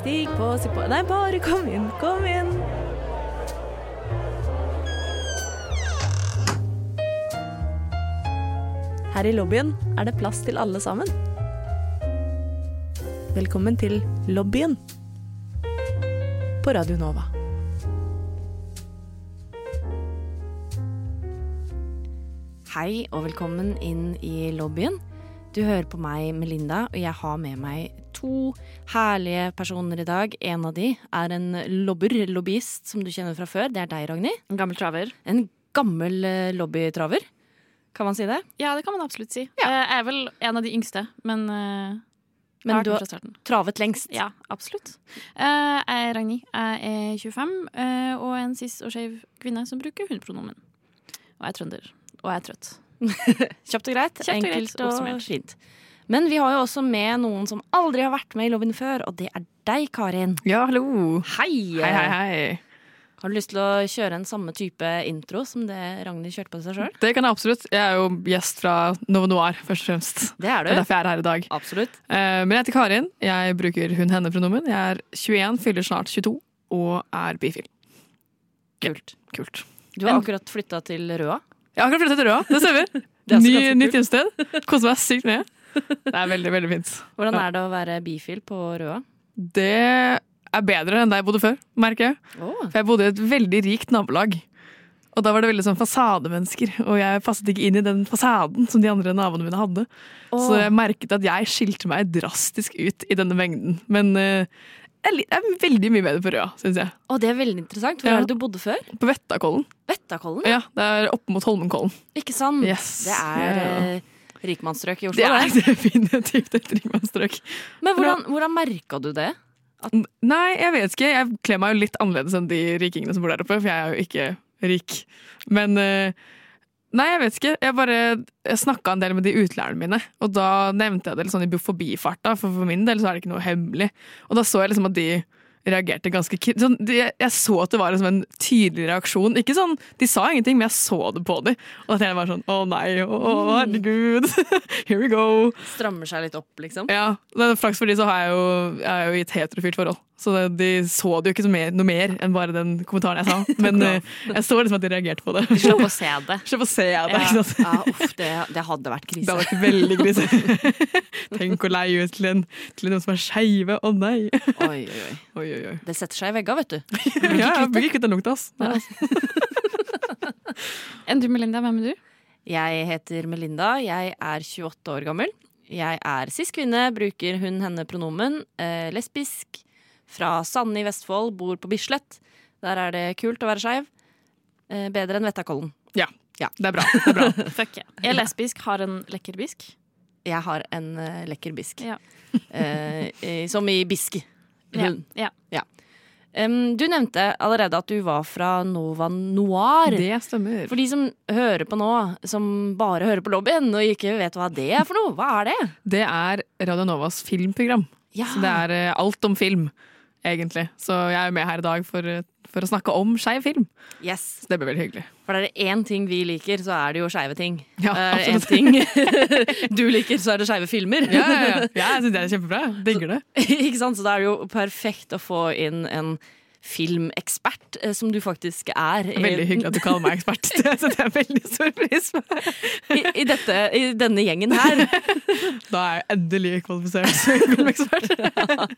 Stig på, si på Nei, bare kom inn, kom inn. Her i lobbyen er det plass til alle sammen. Velkommen til lobbyen på Radio Nova. Hei og velkommen inn i lobbyen. Du hører på meg, Melinda, og jeg har med meg to herlige personer i dag. En av de er en lobber, lobbyist, som du kjenner fra før. Det er deg, Ragnhild. En gammel traver. En gammel eh, lobbytraver. Kan man si det? Ja, det kan man absolutt si. Ja. Jeg er vel en av de yngste, men, eh, Men du har travet lengst. Ja, absolutt. Eh, Jeg er Ragnhild. Jeg er 25 eh, og en cis og skeiv kvinne som bruker hun-pronomen. Og jeg er trønder. Og jeg er trøtt. Kjapt og greit. Kjøpt og Enkelt og og fint. Men vi har jo også med noen som aldri har vært med i lobbyen før, og det er deg, Karin. Ja, hallo. Hei! Hei, hei, hei. Har du lyst til å kjøre en samme type intro som det Ragnhild kjørte på seg sjøl? Det kan jeg absolutt. Jeg er jo gjest fra Novo Noir, først og fremst. Det er du. Det er derfor jeg er her i dag. Absolutt. Eh, Men jeg heter Karin. Jeg bruker hun-henne-pronomen. Jeg er 21, fyller snart 22 og er bifil. Kult. Kult. Du har akkurat flytta til Røa. Jeg har akkurat flyttet til Røa, det stemmer. Er Ny, nytt hjemsted. Koser meg sykt mye. Det er veldig, veldig fint. Hvordan er det å være bifil på Røa? Det er bedre enn der jeg bodde før, merker jeg. For jeg bodde i et veldig rikt nabolag. Og da var det veldig sånn fasademennesker, og jeg passet ikke inn i den fasaden som de andre naboene mine hadde. Så jeg merket at jeg skilte meg drastisk ut i denne mengden. Men eh, jeg er veldig mye bedre på Røa, syns jeg. Å, det er veldig interessant. Hvor Ja. er det du bodde før? På Vettakollen. Vettakollen? Ja, det er opp mot Holmenkollen. Ikke sant? Yes. Det er Ja. Rikmannsstrøk i Oslo, Det er definitivt et rikmannsstrøk. Men hvordan, hvordan merka du det? Nei, jeg vet ikke. Jeg kler meg jo litt annerledes enn de rikingene som bor der oppe, for jeg er jo ikke rik. Men eh, Nei, jeg vet ikke. Jeg bare snakka en del med de utlærerne mine, og da nevnte jeg det litt sånn i forbifarta, for for min del så er det ikke noe hemmelig. Og da så jeg liksom at de reagerte ganske sånn, de, Jeg så at det var liksom en tydelig reaksjon. Ikke sånn, De sa ingenting, men jeg så det på dem. Og da tenkte jeg bare sånn Å nei, å herregud. Here we go. Strammer seg litt opp, liksom? Ja, Flaks for de så har jeg jo, jeg er jo i et heterofilt forhold. Så de så det jo ikke mer, noe mer enn bare den kommentaren jeg sa. Men eh, jeg så liksom at de reagerte på det. Slapp å se det. Slapp å se det. Ja, ikke sant? ja uff, det, det hadde vært Det krise. hadde vært veldig krise. Tenk å leie ut til en, til noen som er skeive. Å nei! Oi, oi, oi. Oi, oi. Det setter seg i vegga, vet du. Ja, jeg blir ikke kvitt den lukta, ass. Nei, ass. Enn du, Melinda, hvem er du? Jeg heter Melinda, jeg er 28 år gammel. Jeg er cis-kvinne, bruker hun-henne-pronomen. Eh, lesbisk. Fra Sande i Vestfold, bor på Bislett. Der er det kult å være skeiv. Eh, bedre enn Vettakollen. Ja, det er bra. Det er bra. Fuck yeah. Jeg er lesbisk, har en lekker bisk. Jeg har en uh, lekker bisk. Ja. Eh, eh, som i bisk. Ja. Hun. ja. Um, du nevnte allerede at du var fra Nova Noir. Det stemmer. For de som hører på nå, som bare hører på lobbyen og ikke vet hva det er for noe, hva er det? Det er Radio Novas filmprogram. Ja. Så det er uh, alt om film, egentlig. Så jeg er med her i dag for, eh, for å snakke om skeiv film. Yes. Så det blir veldig hyggelig. For er det én ting vi liker, så er det jo skeive ting. Ja, er det én ting du liker, så er det skeive filmer. Ja, ja, ja. ja jeg syns det er kjempebra. Digger det. ikke sant? Så da er det jo perfekt å få inn en filmekspert, eh, som du faktisk er. Veldig hyggelig at du kaller meg ekspert. Det setter jeg veldig stor pris på. I, i, dette, I denne gjengen her. Da er jeg endelig kvalifisert som filmekspert.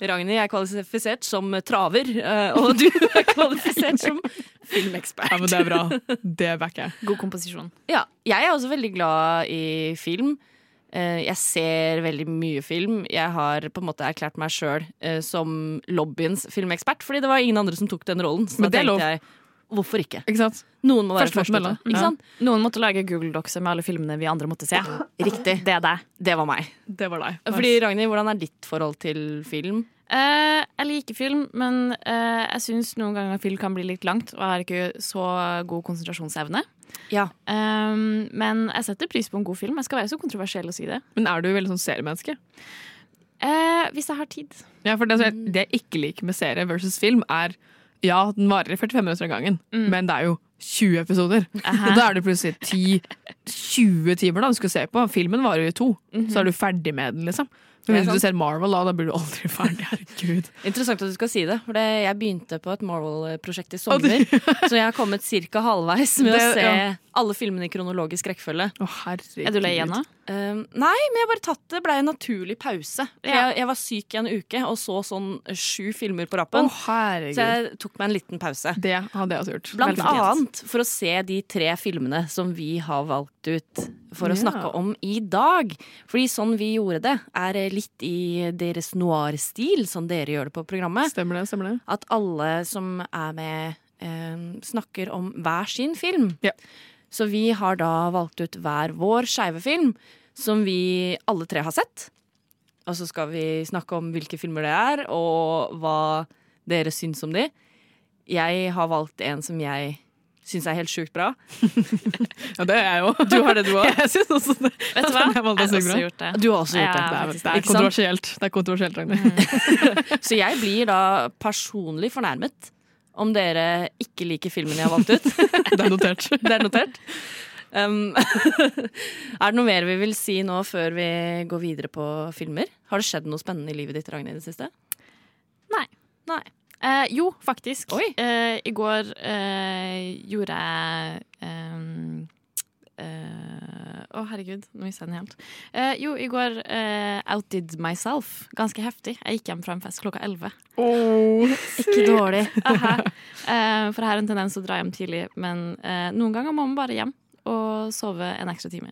Ragnhild er kvalifisert som traver, eh, og du er kvalifisert som filmekspert. Ja, men det er bra. Det backer jeg. God komposisjon. Ja, jeg er også veldig glad i film. Eh, Jeg ser veldig mye film. Jeg har på en måte erklært meg sjøl som lobbyens filmekspert, fordi det var ingen andre som tok den rollen. Så Men da er tenkte jeg hvorfor ikke? Ikke sant? Noen må være først ute. Ja. Noen måtte lage Google Docs med alle filmene vi andre måtte se. Riktig. Det er deg. Det var meg. Det var deg. Fordi Ragnhild, hvordan er ditt forhold til film? Eh, jeg liker film, men eh, jeg syns noen ganger film kan bli litt langt, og jeg har ikke så god konsentrasjonsevne. Ja. Um, men jeg setter pris på en god film. Jeg skal være så kontroversiell å si det. Men er du veldig sånn seriemenneske? Eh, hvis jeg har tid. Ja, for det, altså, jeg- det jeg ikke liker med serie versus film, er ja, den varer i 45 minutter av gangen, men det er jo 20 episoder. Og da er det plutselig 10-20 timer da du skal se på. Filmen varer jo i to, så er du ferdig med den, liksom. Det er du ser Marvel, da, da blir du aldri ferdig. Herregud. Interessant at du skal si det, for det, jeg begynte på et Marvel-prosjekt i sommer. så jeg har kommet ca. halvveis med å se ja. alle filmene i kronologisk rekkefølge. Oh, herregud. Er du lei igjen, da? Uh, nei, men jeg bare tatt det ble en naturlig pause. Ja. jeg, jeg var syk i en uke og så sånn sju filmer på rappen. herregud. så jeg tok meg en liten pause. Det hadde jeg også gjort. Blant Veldig annet for å se de tre filmene som vi har valgt ut for å Ja. snakke om i dag. Fordi sånn vi gjorde det, er litt i deres noir-stil, som dere gjør det på programmet. Stemmer det, stemmer det. At alle som er med, eh, snakker om hver sin film. Ja. Så vi har da valgt ut hver vår skeive film, som vi alle tre har sett. Og så skal vi snakke om hvilke filmer det er, og hva dere syns om de. Jeg har valgt en som jeg syns er helt sjukt bra. Ja, det er jeg jo. Du har det, du òg? Jeg syns også det. Vet du hva? Jeg har også bra. gjort det. Du har også gjort det. Ja, Det er, det er kontroversielt. Det er kontroversielt, Ragnhild. Så jeg blir da personlig fornærmet om dere ikke liker filmen jeg har valgt ut. Det er notert. Det er notert. Um, er det noe mer vi vil si nå før vi går videre på filmer? Har det skjedd noe spennende i livet ditt, Ragnhild, i det siste? Nei. Nei. Eh, jo, faktisk. Eh, I går eh, gjorde jeg Å, eh, Å, herregud, nå mista jeg den helt. Eh, jo, i går eh, outdid myself ganske heftig. Jeg gikk hjem fra en fest klokka elleve. Ikke dårlig. Eh, for jeg har en tendens til å dra hjem tidlig, men eh, noen ganger må man bare hjem og sove en ekstra time.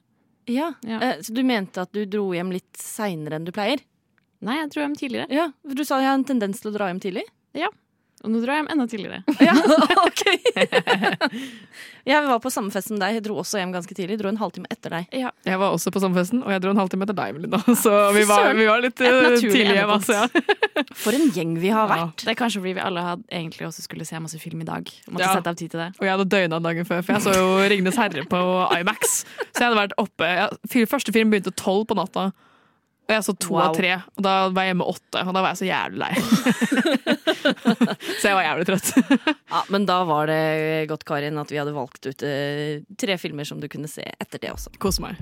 Ja. Ja. Eh, Så du mente at du dro hjem litt seinere enn du pleier? Nei, jeg dro hjem tidligere. Ja, for Du sa jeg har en tendens til å dra hjem tidlig? Og nå drar jeg hjem enda tidligere. Ja, ok Jeg var på samme fest som deg. Jeg dro også hjem ganske tidlig. Dro en halvtime etter deg. Ja. Jeg var også på samme festen, og jeg dro en halvtime etter deg, Melinda. Så vi var, vi var litt Et uh, naturlig tidlig hjemme. Altså, ja. For en gjeng vi har Ja. vært. Det er kanskje fordi vi alle hadde egentlig også skulle se masse film i dag. Måtte Ja. sette av tid til det. Og jeg hadde døgna dagen før, for jeg så jo Ringenes herre på Imax. Så jeg hadde vært oppe Første film begynte tolv på natta. Og jeg så to Wow. av tre, og da var jeg hjemme åtte. Og da var jeg så jævlig lei. så jeg var jævlig trøtt. Ja, Men da var det godt, Karin, at vi hadde valgt ut eh, tre filmer som du kunne se etter det også. Kos meg.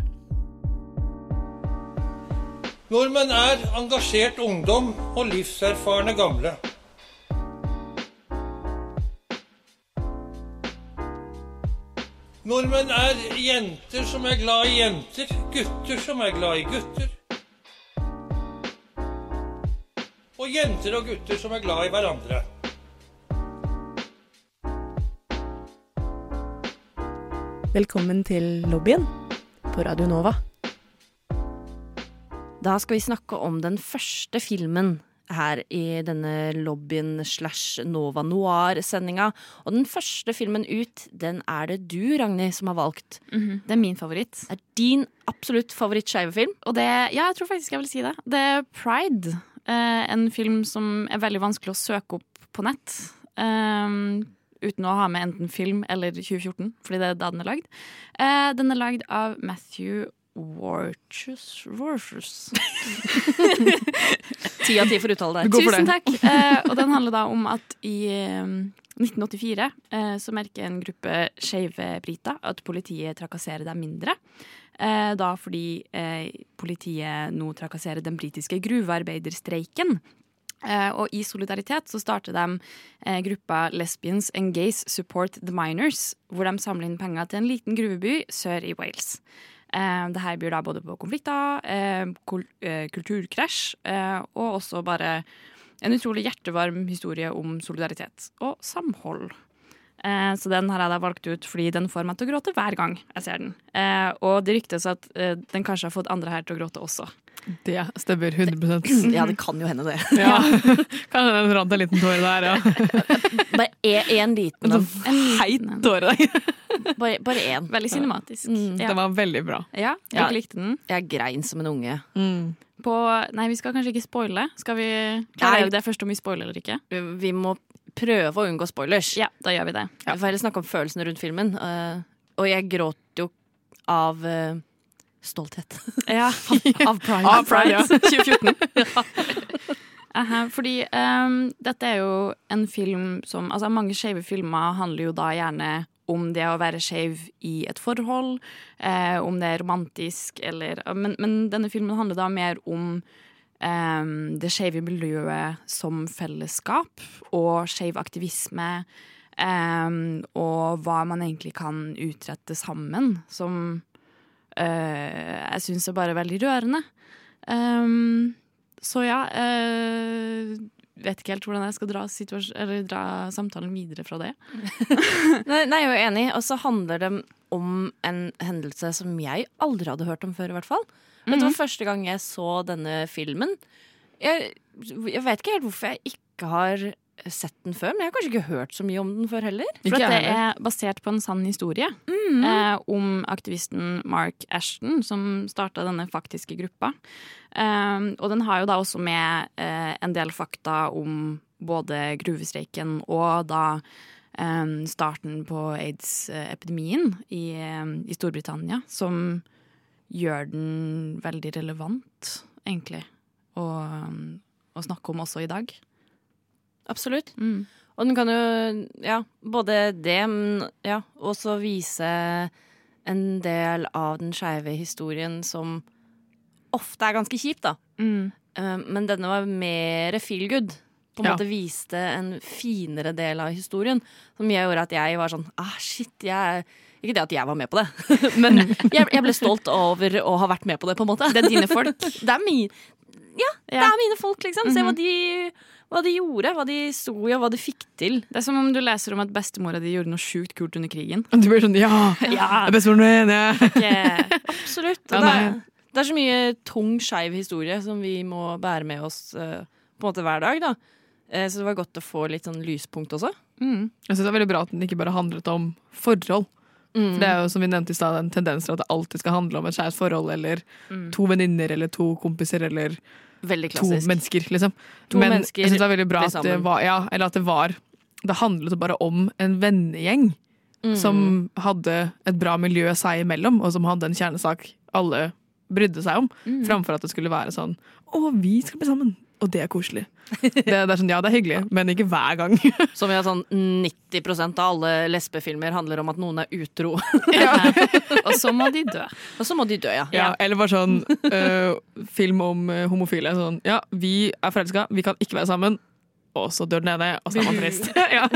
Nordmenn er engasjert ungdom og livserfarne gamle. Nordmenn er jenter som er glad i jenter, gutter som er glad i gutter. Og jenter og gutter som er glad i hverandre. Velkommen til lobbyen på Radio Nova. Da skal vi snakke om den første filmen her i denne lobbyen slash Nova Noir-sendinga. Og den første filmen ut, den er det du, Ragnhild, som har valgt. Det er min favoritt. Det er din absolutt favoritt-skeive film. Og det, ja, jeg tror faktisk jeg vil si det. Det er Pride. Eh, en film som er veldig vanskelig å søke opp på nett. Um, uten å ha med enten film eller 2014, fordi det er da den er lagd. Eh, den er lagd av Matthew Warchus Warchus. Ti av ti for uttale der. Tusen takk. Eh, og den handler da om at i eh, 1984 eh, så merker en gruppe skeive briter at politiet trakasserer dem mindre. Eh, da fordi eh, politiet nå trakasserer den britiske gruvearbeiderstreiken. Eh, og i solidaritet så starter de eh, gruppa Lesbians and Gays Support the Miners, hvor de samler inn penger til en liten gruveby sør i Wales. Det her byr da både på konflikter, kul kulturkrasj og også bare en utrolig hjertevarm historie om solidaritet og samhold. Eh, så den har jeg da valgt ut fordi den får meg til å gråte hver gang jeg ser den. Eh, og det ryktes at eh, den kanskje har fått andre her til å gråte også. Det stemmer 100% Ja, det kan jo hende, det. ja. Kan hende det rant en liten tåre der, ja. Bare én liten En en. sånn heit tåre der. Bare, bare én. Veldig cinematisk. Mm, ja. Den var veldig bra. ja, Ja. jeg likte den. Jeg grein som en unge. Mm. På, nei, vi skal kanskje ikke spoile. Skal vi vi det først om vi spoiler eller ikke? Vi må prøve å unngå spoilers. Ja, da gjør vi det. Vi får heller snakke om følelsene rundt filmen. eh, og jeg gråt jo av eh, stolthet. Ja. av pride. Av Pride, ja. 2014. Aha, fordi um, dette er jo en film som Altså, mange skeive filmer handler jo da gjerne om det å være skeiv i et forhold, eh, om det er romantisk eller men, men denne filmen handler da mer om eh, det skeive miljøet som fellesskap, og skeiv aktivisme, eh, og hva man egentlig kan utrette sammen, som jeg syns er bare veldig rørende. Um, så ja eh, Vet ikke helt hvordan jeg skal dra, eller dra samtalen videre fra det. Nei, nei, jeg er jo enig. Og så handler det om en hendelse som jeg aldri hadde hørt om før, i hvert fall. Dette Det var første gang jeg så denne filmen. Jeg, jeg vet ikke helt hvorfor jeg ikke har sett den før, men jeg har kanskje ikke hørt så mye om den før heller. For at det er basert på en sann historie eh, om aktivisten Mark Ashton, som starta denne faktiske gruppa. Eh, og den har jo da også med eh, en del fakta om både gruvestreiken og da eh, starten på aids-epidemien i, eh, i Storbritannia, som gjør den veldig relevant, egentlig, å, å snakke om også i dag. Absolutt. Mm. Og den kan jo, ja, både det, ja, også vise en del av den skeive historien som ofte er ganske kjip, da. Mm. Eh, Men denne var mer feel good. På en Ja. måte viste en finere del av historien. Som gjorde at jeg var sånn ah, shit, jeg Ikke det at jeg var med på det, men jeg, jeg ble stolt over å ha vært med på det, på en måte. Det er dine folk. Det er min Ja, det er mine folk, liksom. Se hva de, hva de gjorde, hva de sto i, og hva de fikk til. Det er som om du leser om at bestemora di gjorde noe sjukt kult under krigen. Du blir sånn ja! Ja, er bestemoren min! Ja. Okay. Absolutt. Og det, er, det er så mye tung, skeiv historie som vi må bære med oss eh, på en måte hver dag. da. Eh, så det var godt å få litt sånn lyspunkt også. mm. Jeg synes det er veldig bra at den ikke bare handlet om forhold. For Det er jo som vi nevnte i sted, en tendens til at det alltid skal handle om et skjært forhold, eller Mm. to venninner, eller to kompiser, eller Veldig to mennesker, liksom. To Men mennesker jeg synes det var veldig bra at det var Ja, eller at det var Det handlet bare om en vennegjeng Mm. som hadde et bra miljø seg imellom, og som hadde en kjernesak alle brydde seg om, Mm. framfor at det skulle være sånn Å, vi skal bli sammen! Og det er koselig. Det, det er sånn, Ja, det er hyggelig, men ikke hver gang. Som vi har sånn 90% av alle lesbefilmer handler om at noen er utro. Og så må de dø. Og så må de dø, ja. Ja, eller bare sånn uh, film om øh, homofile. Sånn, ja, vi er forelska, vi kan ikke være sammen. Og så dør den ene, og så er man trist. ja.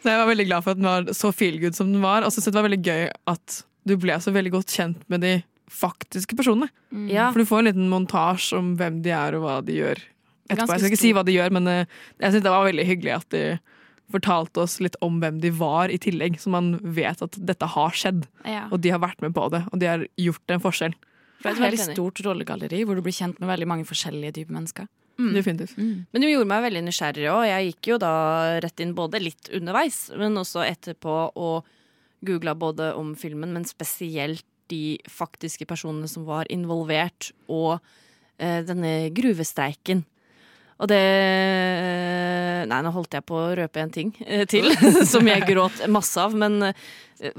så jeg var veldig glad for at den var så feel good som den var. Og så synes jeg det var veldig gøy at du ble så veldig godt kjent med de faktiske personene. ja. For du får en liten montasje om hvem de er og hva de gjør. Etterpå. Jeg skal ikke si hva de gjør, men øh, jeg synes det var veldig hyggelig at de fortalte oss litt om hvem de var i tillegg, så man vet at dette har skjedd. Ja. Og de har vært med på det, og de har gjort en forskjell. For det er et veldig stort rollegalleri hvor du blir kjent med veldig mange forskjellige typer mennesker. Definitivt. Men det gjorde meg veldig nysgjerrig òg. Jeg gikk jo da rett inn både litt underveis, men også etterpå og googla både om filmen, men spesielt de faktiske personene som var involvert, og eh, denne gruvestreiken. Og det Nei, nå holdt jeg på å røpe en ting eh, til, som jeg gråt masse av, men eh,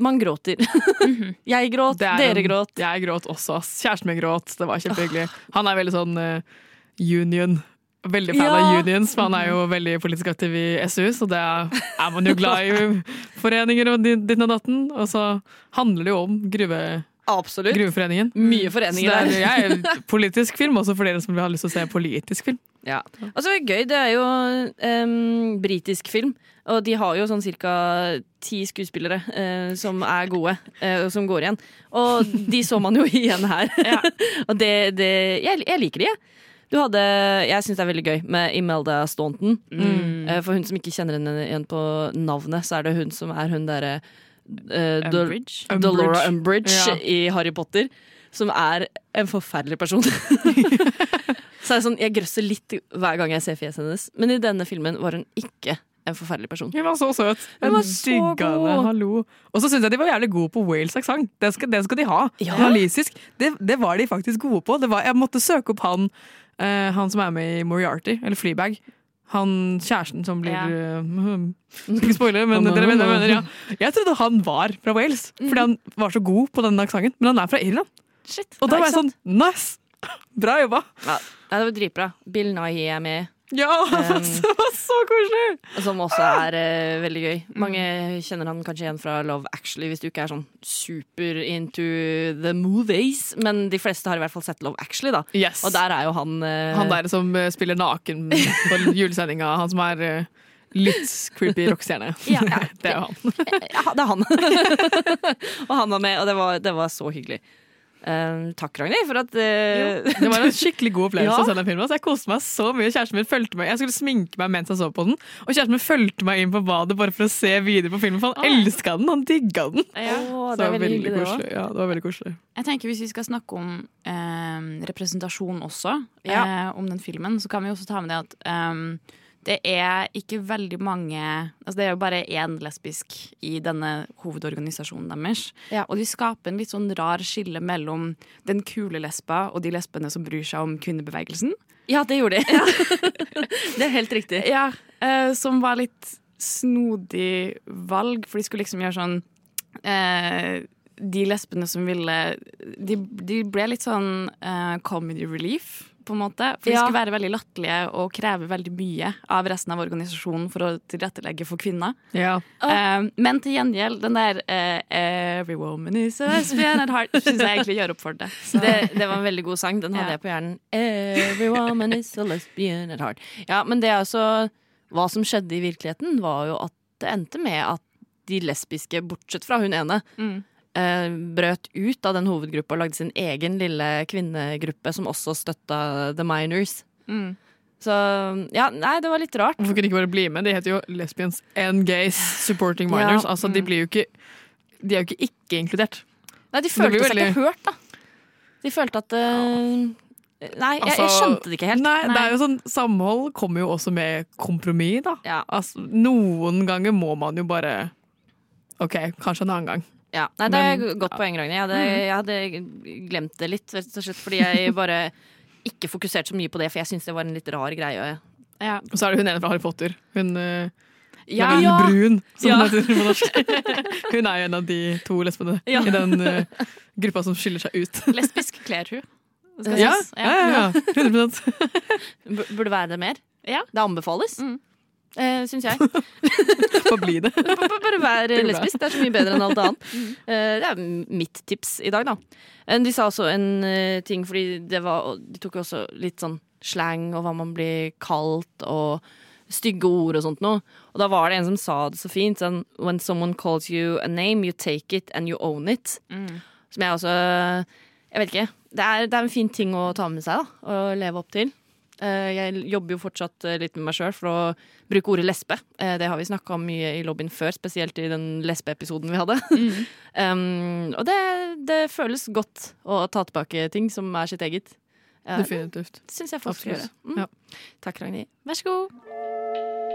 man gråter. Jeg gråt, er dere gråt. Jeg gråt også. ass. Kjæresten min gråt. Det var kjempehyggelig. Han er veldig sånn eh, union. Veldig fan Ja. av unions, for han er jo veldig politisk aktiv i SU, så det er, man jo glad i foreninger og ditt og datten. Og så handler det jo om gruve, Absolutt. Gruveforeningen. Mye Så foreninger det er, der. jeg politisk film også for dere som har lyst til å se politisk film. Ja. Og så er det gøy, det er jo um, britisk film, og de har jo sånn cirka ti skuespillere uh, som er gode, eh, og som går igjen. Og de så man jo igjen her. og det, det jeg, jeg liker de, jeg. Du hadde, jeg syns det er veldig gøy med Imelda Staunton. Mm. For hun som ikke kjenner henne igjen på navnet, så er det hun som er hun derre uh, Umbridge. Dolora Umbridge Ja. i Harry Potter, som er en forferdelig person. så er det sånn, Jeg grøsser litt hver gang jeg ser fjeset hennes, men i denne filmen var hun ikke en forferdelig person. Hun var så søt. Hun var så god. Hallo. Og så syns jeg de var jævlig gode på Wales-aksent. Det, det skal de ha. Ja. Walisisk. Det, det var de faktisk gode på. Det var, jeg måtte søke opp han, eh, han som er med i Moriarty, eller Fleabag. Han kjæresten som blir Ja. Skal Ikke spoile, men dere jeg mener. Ja. Jeg trodde han var fra Wales, fordi han var så god på den aksenten. Men han er fra Irland. Shit. Og da var jeg sånn Nice! Bra jobba! Ja, det var dritbra. Bill Nye er med. Ja, det var så koselig! Som også er uh, veldig gøy. Mange kjenner han kanskje igjen fra Love Actually, hvis du ikke er sånn super into the movies. Men de fleste har i hvert fall sett Love Actually, da. Yes. Og der er jo han uh, Han der som eh, spiller naken på julesendinga, han som er uh, litt creepy rockestjerne. Ja, ja. Det er jo han. Ja, det er han. og han var med, og det var, det var så hyggelig. Eh, takk, Ragnhild, for at eh, Det var en skikkelig god opplevelse Ja. å se den filmen. Så jeg koste meg så mye. Kjæresten min fulgte meg. Jeg skulle sminke meg mens jeg så på den, og kjæresten min fulgte meg inn på badet bare for å se videre på filmen, for han elska den! Han digga den! Ja. Det er veldig det koselig. Ja, det var veldig koselig. Jeg tenker Hvis vi skal snakke om eh, representasjon også, Ja. eh, om den filmen, så kan vi også ta med det at ehm, det er ikke veldig mange altså Det er jo bare én lesbisk i denne hovedorganisasjonen deres. Ja. Og de skaper en litt sånn rar skille mellom den kule lesba og de lesbene som bryr seg om kvinnebevegelsen. Ja, det gjorde de. det er helt riktig. Ja, eh, Som var litt snodig valg, for de skulle liksom gjøre sånn eh, De lesbene som ville De, de ble litt sånn eh, comedy relief, på en måte. For de Ja. skulle være veldig latterlige og kreve veldig mye av resten av organisasjonen for å tilrettelegge for kvinner. Ja. Uh, men til gjengjeld, den der uh, 'Every woman is a lesbian at heart' syns jeg egentlig gjør opp for det. Så. Det, det var en veldig god sang. Den hadde Ja. jeg på hjernen. Every woman is a lesbian at heart. Ja, men det er altså Hva som skjedde i virkeligheten, var jo at det endte med at de lesbiske, bortsett fra hun ene, Mm. Eh, brøt ut av den hovedgruppa og lagde sin egen lille kvinnegruppe som også støtta The Minors. Mm. Så ja, nei, det var litt rart. Hvorfor kunne de ikke bare bli med? De heter jo Lesbians and Gays Supporting Minors. Ja, Altså, de blir jo ikke De er jo ikke ikke inkludert. Nei, de følte seg veldig- ikke hørt, da. De følte at uh, Nei, jeg, jeg Altså, skjønte det ikke helt. Nei, det er jo sånn Samhold kommer jo også med kompromiss, da. Ja. Altså, noen ganger må man jo bare OK, kanskje en annen gang. Ja, nei, Det er et godt poeng, Ragnhild. Jeg, hadde- jeg hadde glemt det litt, rett og slett fordi jeg bare ikke fokuserte så mye på det, for jeg syntes det var en litt rar greie. Ja. Og så er det hun ene fra Harry Potter. Hun uh, Ja, Lavelle Brun, som Ja. hun heter på norsk. Hun er jo en av de to lesbene Ja. i den uh, gruppa som skiller seg ut. lesbisk kler hun. Ja, ja, ja, ja. 100 Burde være det mer. Ja. Det anbefales, Mm. Eh, syns jeg. Bare bli det. Bare bra. lesbisk. Det er så mye bedre enn alt annet. Eh, Det er mitt tips i dag, da. Eh, De sa også en ting, fordi det var De tok jo også litt sånn slang og hva man blir kalt, og stygge ord og sånt noe. Og da var det en som sa det så fint sånn When someone calls you a name, you take it and you own it. Mm. Som jeg også Jeg vet ikke. Det er, det er en fin ting å ta med seg, da. Og leve opp til. Eh, Jeg jobber jo fortsatt eh, litt med meg sjøl for å bruke ordet lesbe. Eh, Det har vi snakka om mye i lobbyen før, spesielt i den lesbeepisoden vi hadde. um, og det, det føles godt å ta tilbake ting som er sitt eget. Ja, det Definitivt. syns jeg folk skal gjøre. Mm. Ja. Takk, Ragnhild. Vær så god.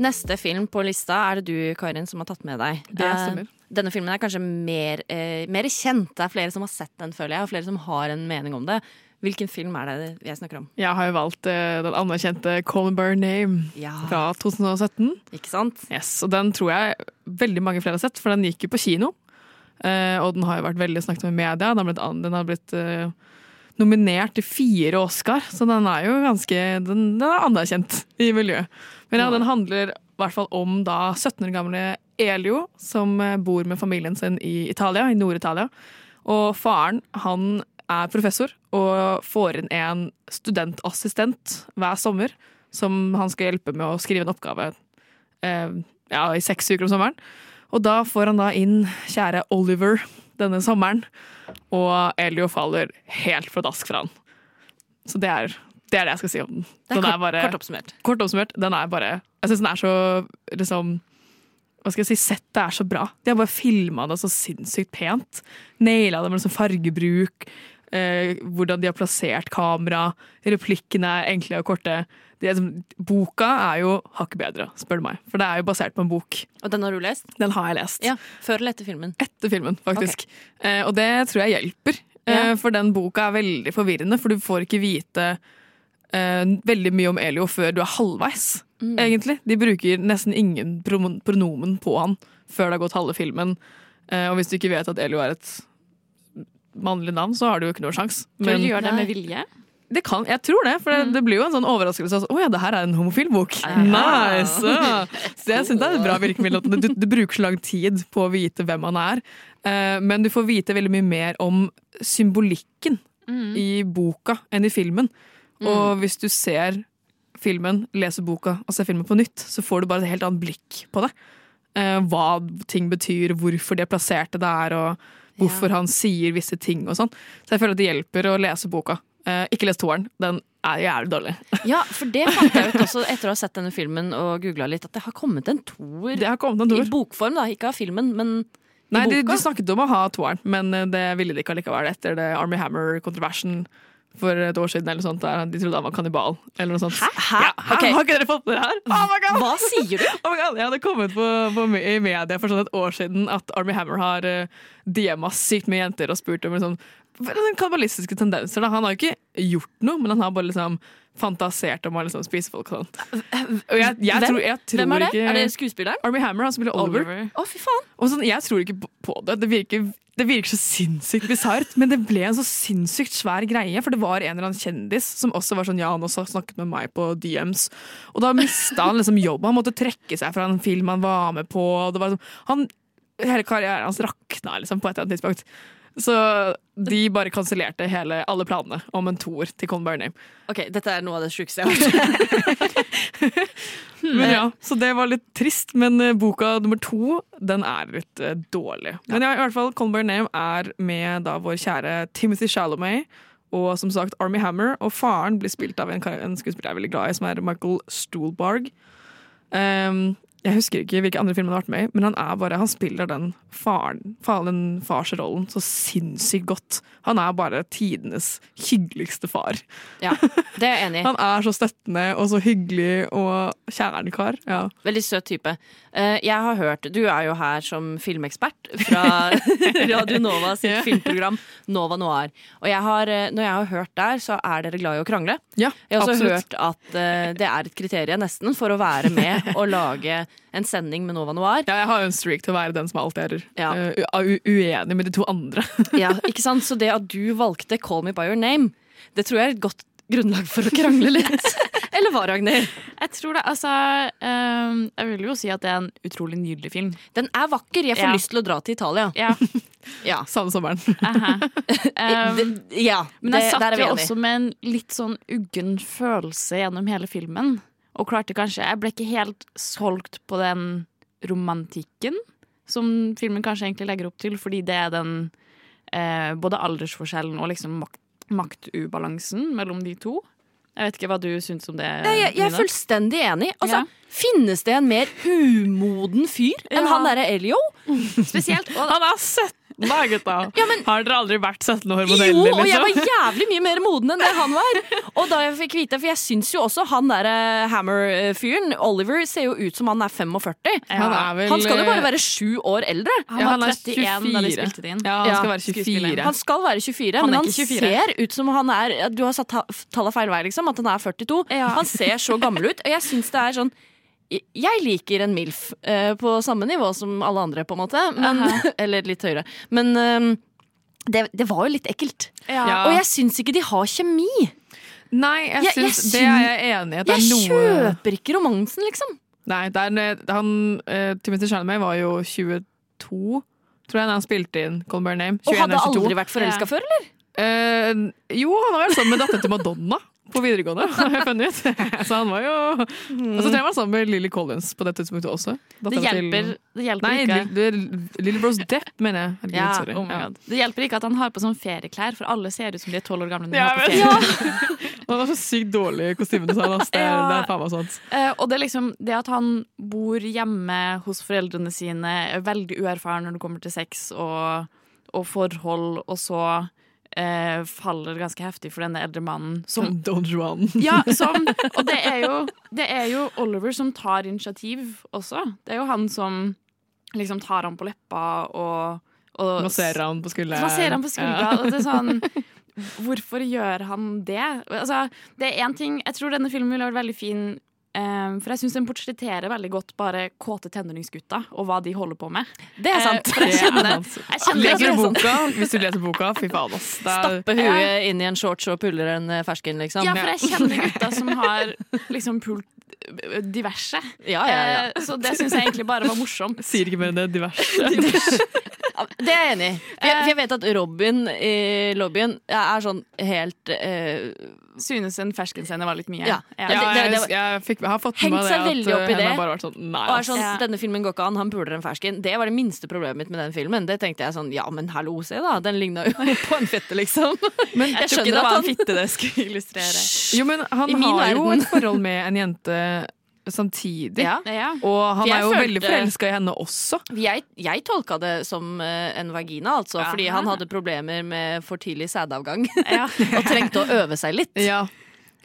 Neste film på lista er det du, Karin, som har tatt med deg. Det Eh, stemmer. Denne filmen er kanskje mer, eh, mer kjent. Det er flere som har sett den, føler jeg, og flere som har en mening om det. Hvilken film er det jeg snakker om? Jeg har jo valgt eh, den anerkjente Call By Name Ja, fra 2017. ikke sant? Yes, og Den tror jeg veldig mange flere har sett, for den gikk jo på kino. Eh, og den har jo vært veldig snakket om i media. Den har blitt, den har blitt eh, nominert til fire Oscar, så den er jo ganske Den, den er anerkjent i miljøet. Men ja, den handler i hvert fall om da 17 år gamle Elio, som eh, bor med familien sin i Italia, i Nord-Italia. Og faren, han er professor og får inn en studentassistent hver sommer som han skal hjelpe med å skrive en oppgave eh, ja, i seks uker om sommeren. Og da får han da inn kjære Oliver denne sommeren, og Elio faller helt for fra han. Så det er det, er det jeg skal si om den. Er den kort, bare, kort oppsummert. kort oppsummert, den er bare Jeg syns den er så liksom hva skal jeg si, settet er så bra. De har bare filma det så sinnssykt pent. Naila det med liksom fargebruk, eh, hvordan de har plassert kamera. Replikkene er enkle og korte. De er, boka er jo hakket bedre, spør du meg. For det er jo basert på en bok. Og den har du lest? Den har jeg lest. Ja, Før eller etter filmen? Etter filmen, faktisk. Eh, og det tror jeg hjelper. Eh, Ja. for den boka er veldig forvirrende, for du får ikke vite veldig mye om Elio før du er halvveis, Mm. egentlig. De bruker nesten ingen pronomen på han før det har gått halve filmen. Eh, og hvis du ikke vet at Elio er et mannlig navn, så har du jo ikke noe sjans. Tror du de gjør det med vilje? Det kan, jeg tror det, for det, det blir jo en sånn overraskelse. Å ja, det her er en homofil bok. Nice! Ja. Så jeg syns det er et bra virkemiddel. at Du, du bruker så lang tid på å vite hvem han er, eh, men du får vite veldig mye mer om symbolikken i boka enn i filmen. Og hvis du ser filmen, leser boka og ser filmen på nytt, så får du bare et helt annet blikk på det. Eh, hva ting betyr, hvorfor de er plassert det der, og hvorfor han sier visse ting og sånn. Så jeg føler at det hjelper å lese boka. Eh, ikke les toeren. Den er jævlig dårlig. Ja, for det fant jeg ut også etter å ha sett denne filmen og googla litt, at det har kommet en toer i bokform, da. Ikke av filmen, men i Nei, de, boka. de snakket om å ha toeren, men eh, det ville de ikke allikevel etter det Army Hammer-kontroversen for et år siden. eller sånt, der De trodde han var kannibal. eller noe sånt. Hæ? Ja, okay. Har ikke dere fått med det her? Oh my God! Hva sier du? Oh my God, jeg hadde kommet på, på, i media for sånn et år siden at Army Hammer har uh, DM-a sykt med jenter og spurt om liksom, kannibalistiske tendenser. Da. Han har jo ikke gjort noe, men han har bare liksom fantasert om å liksom spise folk og sånn. Og jeg, jeg, tror, jeg tror Hvem er det? ikke Er det skuespilleren? Army Hammer, han spiller Oliver. Å, fy faen. Sånn, jeg tror ikke på- på det. Det virker, det virker så sinnssykt bisart, men det ble en så sinnssykt svær greie. For det var en eller annen kjendis som også var sånn ja, han også snakket med meg på DMs. Og da mista han liksom jobb. Han måtte trekke seg fra en film han var med på. Var liksom, han, hele karrieren hans rakna liksom, på et eller annet tidspunkt. Så de bare kansellerte alle planene om en toer til Con By Name. Ok, dette er noe av det sjukeste jeg har hørt. Men ja, Så det var litt trist, men eh, boka nummer to den er litt eh, dårlig. Men ja, i hvert fall Colin By Name er med da vår kjære Timothy Chalamet og som sagt Army Hammer. Og faren blir spilt av en, en skuespiller jeg er veldig glad i, som er Michael Stuhlbarg. Um, jeg husker ikke hvilke andre filmer han har vært med i, men han er bare, han spiller den faren, faren den farsrollen så sinnssykt godt. Han er bare tidenes hyggeligste far. Ja, det er jeg enig i. Han er så støttende og så hyggelig og kjernekar. Ja. Veldig søt type. Eh, Jeg har hørt, Du er jo her som filmekspert fra Radio Nova sitt yeah. filmprogram Nova Noir. Og jeg har, eh, når jeg har hørt der, så er dere glad i å krangle. Ja, Jeg har også absolutt. hørt at eh, det er et kriterium nesten for å være med og lage en sending med Nova Noir. Ja, jeg har jo en streak til å være den som alltid er Ja. uh, u uenig med de to andre. Ja, ikke sant? Så det at du valgte Call Me By Your Name, det tror jeg er et godt grunnlag for å krangle litt. Eller hva, Ragnhild? Jeg tror det, altså um, Jeg vil jo si at det er en utrolig nydelig film. Den er vakker. Jeg får Ja. lyst til å dra til Italia. Ja, Ja. Samme sommeren. um, Ehm, Det- ja men jeg der satt er jo også med en litt sånn uggen følelse gjennom hele filmen. Og klarte kanskje Jeg ble ikke helt solgt på den romantikken som filmen kanskje egentlig legger opp til, fordi det er den eh, både aldersforskjellen og liksom makt, maktubalansen mellom de to. Jeg vet ikke hva du syns om det. Nei, jeg, jeg er fullstendig enig. Altså, Ja. Finnes det en mer umoden fyr enn Ja. han derre Elio? Spesielt. Og, Han er 17 da, gutta! Ja, men- Har dere aldri vært 17 år Jo, liksom? og jeg var liksom? jævlig mye mer moden enn det han var. Og da jeg fikk vite, For jeg syns jo også han der Hammer-fyren, Oliver, ser jo ut som han er 45. Han er vel Han skal jo bare eh, være sju år eldre. han ja, var han var 31 da de spilte det inn. Ja, han Ja, skal være 24. Han skal være 24, Han er men han 24. ser ut som han er Du har satt ta- tallet feil vei, liksom. At han er 42. Ja. Han ser så gammel ut. Og jeg syns det er sånn jeg liker en MILF eh, på samme nivå som alle andre, på en måte. Men, eller litt høyere. Men eh, det, det var jo litt ekkelt. Ja. Og jeg syns ikke de har kjemi. Nei, jeg Jeg- jeg syns Det er jeg enig i. Jeg er noe kjøper ikke romansen, liksom. Nei, det er, det- han, uh, Timothy Chalamet var jo 22, tror jeg, da han spilte inn Call Name. Og hadde 22. aldri vært forelska Ja. før, eller? Uh, jo, han har vært sammen med datteren til Madonna. På videregående, har jeg funnet ut. Så han var jo Og så jeg han var sammen med Lily Collins på det tidspunktet også. Det hjelper, det hjelper Nei, ikke. Nei, Lily Rose Depp, mener jeg. Herregud, Ja, sorry. oh my Ja. God. Det hjelper ikke at han har på sånn ferieklær, for alle ser ut som de er tolv år gamle. når de Ja, har på jeg vet. Han har så sykt dårlig kostymene sine. ass. Det, er- Ja. det er faen meg sant. Eh, og det liksom det at han bor hjemme hos foreldrene sine, er veldig uerfaren når det kommer til sex og, og forhold, og så eh, faller ganske heftig for denne eldre mannen som Don Juan. Ja, som, og det er, jo, det er jo Oliver som tar initiativ også. Det er jo han som liksom tar ham på leppa og, og Masserer han på skuldra. Masserer han på skuldra. Og det er sånn Hvorfor gjør han det? Altså, det er én ting Jeg tror denne filmen ville vært veldig fin. Eh, for jeg syns den portretterer veldig godt bare kåte tenåringsgutter og hva de holder på med. Det er sant. Eh, jeg er kjenner, jeg kjenner Leser du det boka? Hvis du leser boka, fy faen, ass. Stappe huet inn i en shorts og puller en eh, fersken, liksom. Ja, for jeg kjenner gutta som har liksom pult eh, diverse. Ja, ja, ja. Eh, Så det syns jeg egentlig bare var morsomt. sier ikke mer enn det. Diverse. Ja, Det er jeg enig i. For jeg, vet at Robin i lobbyen er sånn helt eh, Synes en ferskenscene var litt mye. Ja. Ja, det- det- jeg, det- jeg, fikk, jeg har fått Hengt med meg seg det veldig opp i henne det. bare vært sånn Nei, Og er sånn, Ja. Denne filmen går ikke an, han puler en fersken. Det var det minste problemet mitt med den filmen. Det tenkte jeg sånn, ja, men hallo, se da. Den ligna jo på en fette, liksom. Men jeg Jeg tror ikke det var at en han fitte det skulle illustrere. Jo, men han har verden. jo et forhold med en jente samtidig. ja. Ja. Og han er jo følte- veldig forelska i henne også. Jeg, jeg tolka det som eh, en vagina, altså. Fordi han hadde problemer med for tidlig sædavgang. Ja. og trengte å øve seg litt. Ja.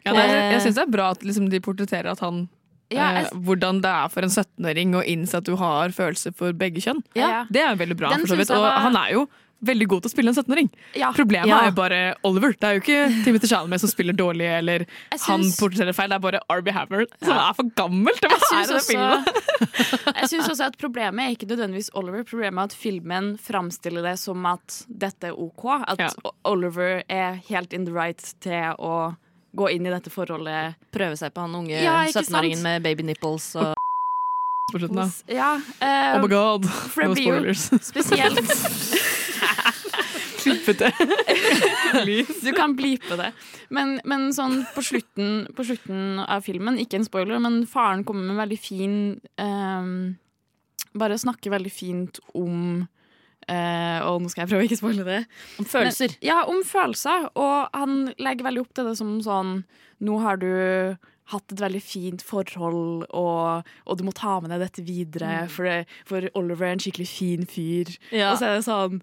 Ja, nei, jeg Eh. syns det er bra at liksom, de portretterer at han Ja, eh, jeg- Hvordan det er for en 17-åring å innse at du har følelser for begge kjønn. Ja. Det er veldig bra. For så vidt. jeg Og var- han er jo veldig god til å spille en 17-åring. Ja. Problemet Ja. er jo bare Oliver. Det er jo ikke Timothy Chalamet som spiller dårlig, eller synes... han portretterer feil. Det er bare Arby Hammer som er for gammel til å være i filmen. også, jeg syns også at problemet er ikke nødvendigvis Oliver. Problemet er at filmen framstiller det som at dette er OK. At Ja. Oliver er helt in the right til å gå inn i dette forholdet. Prøve seg på han unge Ja, 17-åringen med baby nipples og På slutten, da. Ja, uh, Oh my god. No spoilers. spesielt Klippete. Du kan blipe det. Men, men sånn på slutten, på slutten av filmen, ikke en spoiler, men faren kommer med veldig fin um, Bare snakker veldig fint om Uh, Og nå skal jeg prøve å ikke spoile det. om følelser. Men, ja, om følelser. Og han legger veldig opp til det som sånn Nå har du hatt et veldig fint forhold, og, og du må ta med deg dette videre, for, det, for Oliver er en skikkelig fin fyr. Ja. Og så er det sånn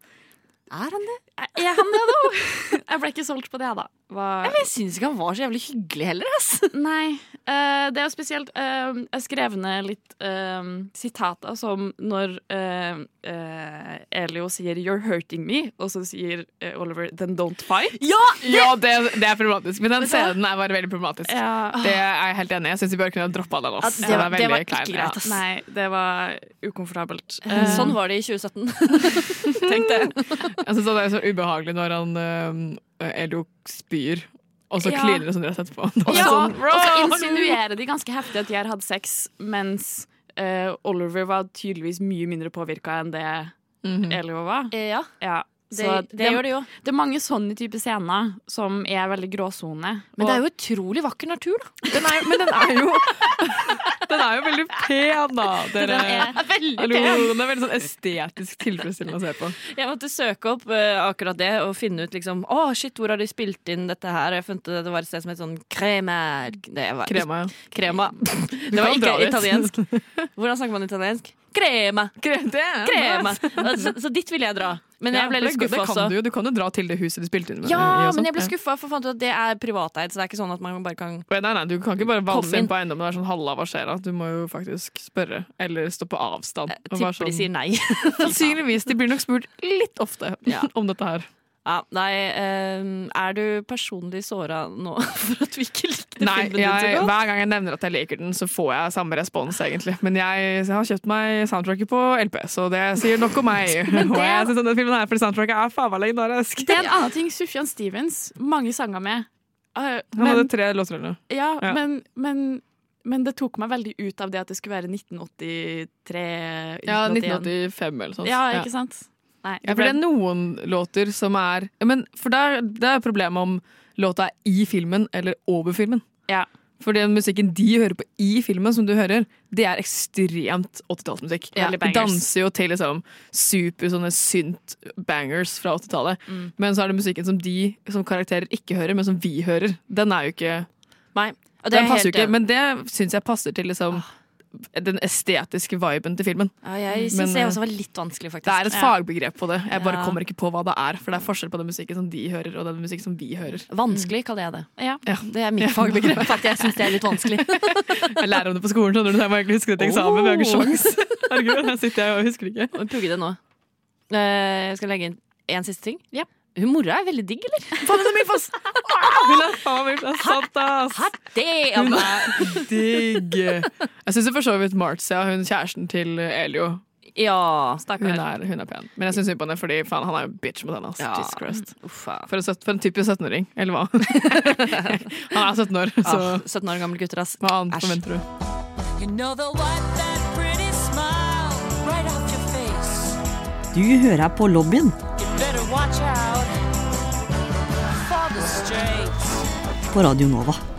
Er han det? Er han det, da? Jeg ble ikke solgt på det, da. Var... Men jeg syns ikke han var så jævlig hyggelig heller. Ass. Nei. Uh, det er jo spesielt uh, Jeg skrev ned litt uh, sitater som når eh, eh, Elio sier 'you're hurting me', og så sier eh, Oliver 'then don't fight'. Ja, det, det er problematisk. Men den scenen er bare veldig problematisk. Ja. Det er jeg helt enig i. Jeg syns vi bør kunne droppa den. Ass. Ja, det Den var- det var ikke klein, greit, ja. ass. Nei, det var ukomfortabelt. Eh, Sånn var det i 2017. Tenk det. Jeg synes det er så ubehagelig når han uh, Elio spyr, og så Ja. kliner det som rett har sett på. Ja, sånn, og så insinuerer de ganske heftig at de har hatt sex, mens uh, Oliver var tydeligvis mye mindre påvirka enn det Mhm. Elio var. Ja, Ja. Det, det, det, gjør det jo. det er mange sånne type scener som er veldig gråsone. Men det er jo utrolig vakker natur, da. Den er, men den er jo Den er jo veldig pen, da. Dere. Den er veldig pen. den er veldig sånn estetisk tilfredsstillende å se på. Jeg måtte søke opp uh, akkurat det og finne ut liksom Å, shit, hvor har de spilt inn dette her? Jeg fant det var et sted som het sånn Kremer Det var Krema, ja. Krema. Det var ikke italiensk. Hvordan snakker man italiensk? Krema. Krem, Krema. Så, så dit ville jeg dra. Men jeg ble litt skuffa også. du. Du kan jo dra til det huset de spilte inn med. Ja, men jeg ble skuffa, for fant ut at det er privateid. Så det er ikke sånn at man bare kan Nei, nei, du kan ikke bare valse inn på eiendommen og være sånn 'halla, hva skjer da?' Du må jo faktisk spørre, eller stå på avstand. Jeg og være de sånn- sier nei. Sannsynligvis. De blir nok spurt litt ofte Ja. om dette her. Ja, nei, eh, er du personlig såra nå for at vi ikke likte Nei, filmen din så godt? godt? hver gang jeg nevner at jeg liker den, så får jeg samme respons, egentlig. Men jeg, har kjøpt meg soundtracket på LP, så det sier nok om meg. Og jeg synes denne filmen her, for soundtracket er faen meg legendarisk. Det er en annen ting Sufjan Stevens mange sanger med. Uh, Han hadde tre låter eller noe. ja, Ja. Men, men, men det tok meg veldig ut av det at det skulle være 1983 Ja, 1981. 1985 eller sånt. Ja, ikke sant? Nei, Ja, for det er noen låter som er ja, men For det er, det er problemet om låta er i filmen eller over filmen. Ja. For den musikken de hører på i filmen, som du hører, det er ekstremt 80-tallsmusikk. Ja, de danser jo til liksom super sånne synt-bangers fra 80-tallet. Men så er det musikken som de som karakterer ikke hører, men som vi hører. Den er jo ikke Nei. Og det Den er passer jo ikke, men det syns jeg passer til liksom den estetiske viben til filmen. Ja, jeg Men, syns det eh, også var litt vanskelig, faktisk. Det er et fagbegrep på det. Jeg bare Ja. kommer ikke på hva det er. For det er forskjell på den musikken som de hører, og den musikken som vi hører. Vanskelig kaller jeg det. Ja. Ja. Det er mitt fagbegrep. At jeg syns det er litt vanskelig. Jeg lærer om det på skolen, skjønner du. Jeg må egentlig huske det til eksamen, men vi har ikke sjans. Herregud, her sitter jeg og husker det ikke. Vi Pugge det nå. Eh, Jeg skal legge inn én siste ting. Ja. Hun mora er veldig digg, eller? Faen, hun er min fast! Hun er faen meg plass. Sant, ass! Det Hun er digg. Jeg syns for så vidt Marcia, hun kjæresten til Elio, Ja, hun er, hun er pen. Men jeg syns synd på henne, fordi faen, han er jo bitch mot henne. Ja. Jesus Christ. For en, for en typisk 17-åring, eller hva? han er 17 år, så Ah, 17 år gamle gutter, ass. hva annet forventer du? You know that face. Du hører på lobbyen på Radio Nova.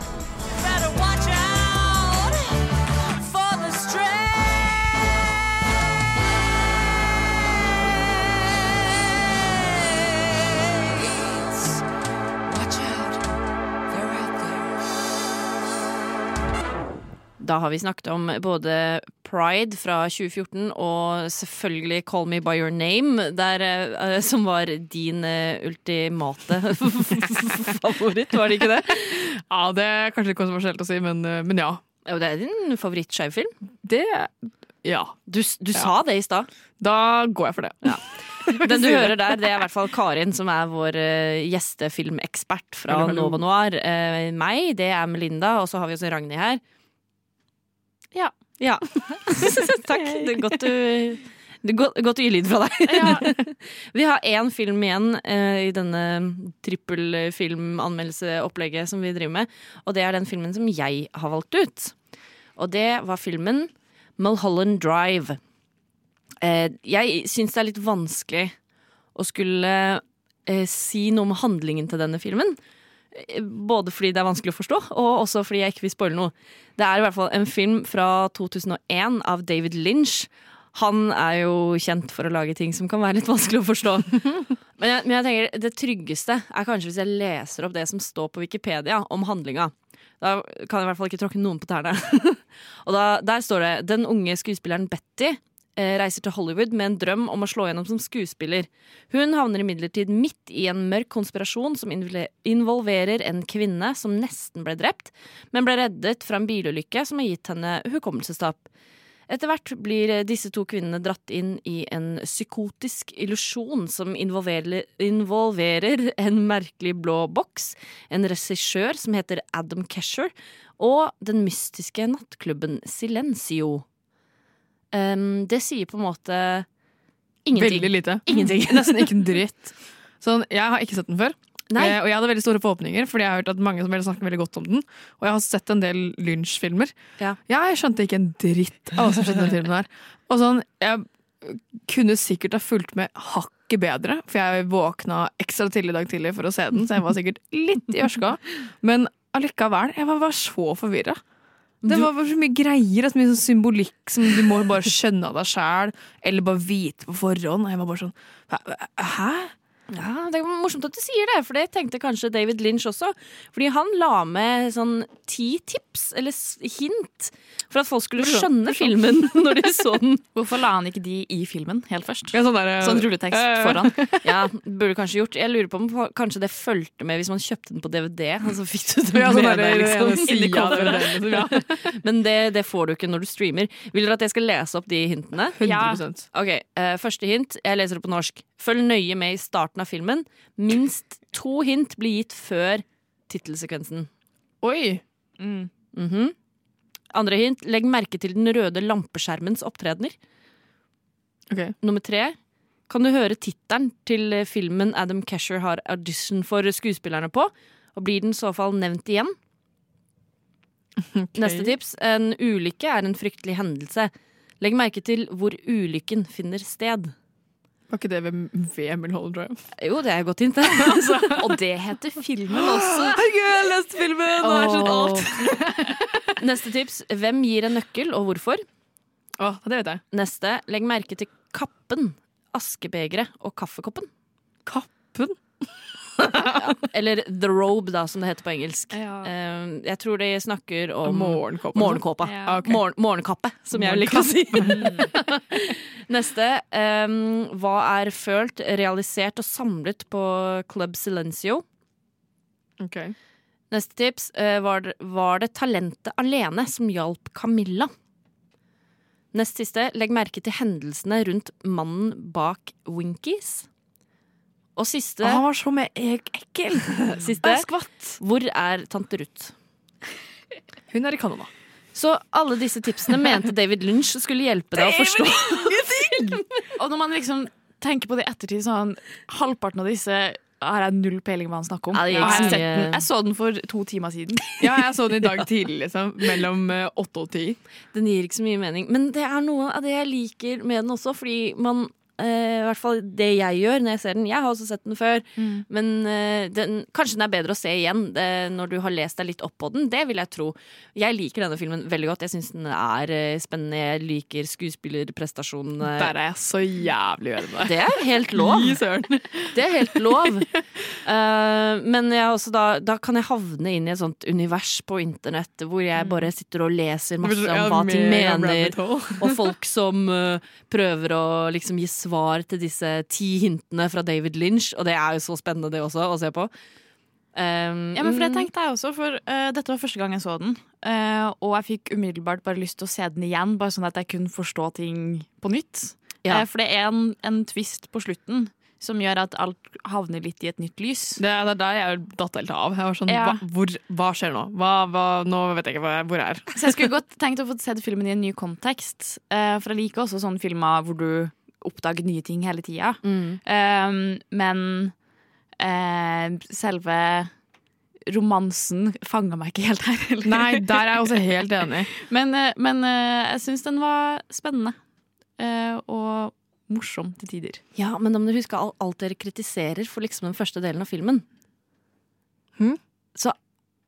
Da har vi snakket om både Pride fra 2014 og selvfølgelig Call Me By Your Name, der, eh, som var din eh, ultimate favoritt, var det ikke det? Ja, det er kanskje litt kontroversielt å si, men, eh, men ja. Jo, det er din favorittskjevfilm. Det Ja. Du, du ja. sa det i stad. Da går jeg for det. Den du hører der, det er i hvert fall Karin, som er vår uh, gjestefilmekspert fra. Nova Noir. Uh, meg, det er Melinda, og så har vi også Ragnhild her. Ja. Ja. Takk. Det er godt du godt, å gi lyd fra deg. vi har én film igjen eh, i denne trippelfilmanmeldelseopplegget som vi driver med. Og det er den filmen som jeg har valgt ut. Og det var filmen Mulholland Drive. Eh, jeg syns det er litt vanskelig å skulle eh, si noe om handlingen til denne filmen. Eh, Både fordi det er vanskelig å forstå, og også fordi jeg ikke vil spoile noe. Det er i hvert fall en film fra 2001 av David Lynch. Han er jo kjent for å lage ting som kan være litt vanskelig å forstå. Men jeg, men jeg tenker det tryggeste er kanskje hvis jeg leser opp det som står på Wikipedia om handlinga. Da kan jeg i hvert fall ikke tråkke noen på tærne. og da, der står det den unge skuespilleren Betty reiser til Hollywood med en drøm om å slå gjennom som skuespiller. Hun havner imidlertid midt i en mørk konspirasjon som involverer en kvinne som nesten ble drept, men ble reddet fra en bilulykke som har gitt henne hukommelsestap. Etter hvert blir disse to kvinnene dratt inn i en psykotisk illusjon som involverer en merkelig blå boks, en regissør som heter Adam Kesher, og den mystiske nattklubben Silencio. Em, det sier på en måte ingenting. Veldig lite. Ingenting. Nesten ikke en dritt. Sånn, jeg har ikke sett den før. Eh, og jeg hadde veldig store forhåpninger, fordi jeg har hørt at mange som vil snakke veldig godt om den. Og jeg har sett en del Lynch-filmer. Ja. Jeg skjønte ikke en dritt av hva som skjedde i den filmen her. Og sånn, jeg kunne sikkert ha fulgt med hakket bedre, for jeg våkna ekstra tidlig i dag tidlig for å se den, så jeg var sikkert litt i ørska. Men allikevel, jeg var bare så forvirra. Det var bare så mye greier, så mye sånn symbolikk som du må bare skjønne av deg sjæl, eller bare vite på forhånd. Og jeg var bare sånn Hæ? Ja, Det er morsomt at du sier det, for det tenkte kanskje David Lynch også. Fordi han la med sånn ti tips, eller hint, for at folk skulle skjønne filmen når de så den. Hvorfor la han ikke de i filmen helt først? Ja, sånn, der, Sånn rulletekst eh, foran. Ja, burde kanskje gjort Jeg lurer på om kanskje det fulgte med hvis man kjøpte den på DVD. Og så fikk du det Ja, sånn med der, deg, liksom, ene inni av coveret. den, liksom, ja. Men det, det får du ikke når du streamer. Vil dere at jeg skal lese opp de hintene? 100% Ok, uh, Første hint. Jeg leser det på norsk. Følg nøye med i starten av filmen. Minst to hint blir gitt før tittelsekvensen. Oi! Mhm. Andre hint. Legg merke til den røde lampeskjermens opptredener. Okay. Nummer tre. Kan du høre tittelen til filmen Adam Kesher har audition for skuespillerne på? Og blir den i så fall nevnt igjen? Neste tips. En ulykke er en fryktelig hendelse. Legg merke til hvor ulykken finner sted. Var ikke det ved, ved Mulholland Drive? Jo, det er godt hint. Altså, og det heter filmen også. Herregud, jeg har lest filmen! Og jeg skjønt alt. Neste tips. Hvem gir en nøkkel, og hvorfor? Å, det vet jeg. Neste. Legg merke til kappen, askebegeret og kaffekoppen. Kappen? Eller the robe, da, som det heter på engelsk. Ja. Eh, jeg tror de snakker om Morgenkåpa. morgenkåpa. Ja. Okay. ok. Morgen, morgenkappe, som jeg liker å si. Neste. Um, hva er følt, realisert og samlet på Club Silencio? Ok. Neste tips. Uh, var, det, var det talentet alene som hjalp Camilla? Nest siste. Legg merke til hendelsene rundt mannen bak Winkies. Og siste, han var så med ek ekkel. siste Hvor er tante Ruth? Hun er i Canada. Så alle disse tipsene mente David Lynch skulle hjelpe deg å forstå. Og når man liksom tenker på det i ettertid, sånn halvparten av disse har jeg null peiling hva han snakker om. Ja, jeg, sett den, jeg så den for to timer siden. Ja, jeg så den i dag tidlig, liksom. Mellom eh, åtte og ti. Den gir ikke så mye mening. Men det er noe av det jeg liker med den også, fordi man eh, I hvert fall det jeg gjør når jeg ser den. Jeg har også sett den før, men uh, den, kanskje den er bedre å se igjen det, når du har lest deg litt opp på den. Det vil jeg tro. Jeg liker denne filmen veldig godt. Jeg syns den er uh, spennende. Jeg liker skuespillerprestasjonene. Der er jeg så jævlig uenig. Det er helt lov. Det er helt lov. Men jeg også da, da kan jeg havne inn i et sånt univers på internett hvor jeg bare sitter og leser masse om hva ting mener. Og folk som prøver å liksom gi svar til disse ti hintene fra David Lynch. Og det er jo så spennende, det også, å se på. Um, Ja, men for det tenkte jeg også, for uh, dette var første gang jeg så den. Uh, og jeg fikk umiddelbart bare lyst til å se den igjen, bare sånn at jeg kunne forstå ting på nytt. Ja. Uh, for det er en, en twist på slutten som gjør at alt havner litt i et nytt lys. Det er det er der jeg datt helt av. Jeg var sånn, Ja. hva, hvor, hva skjer nå? Hva, hva, nå vet jeg ikke hva jeg, hvor jeg er. Så jeg skulle godt tenkt å få sett filmen i en ny kontekst. eh, for jeg liker også sånne filmer hvor du oppdager nye ting hele tida. Mm. Um, men uh, selve romansen fanga meg ikke helt her. Eller? Nei, der er jeg også helt enig. Men, uh, men uh, jeg syns den var spennende. eh, og morsom til tider. Ja, men da må dere huske alt dere kritiserer for liksom den første delen av filmen. Hmm? Så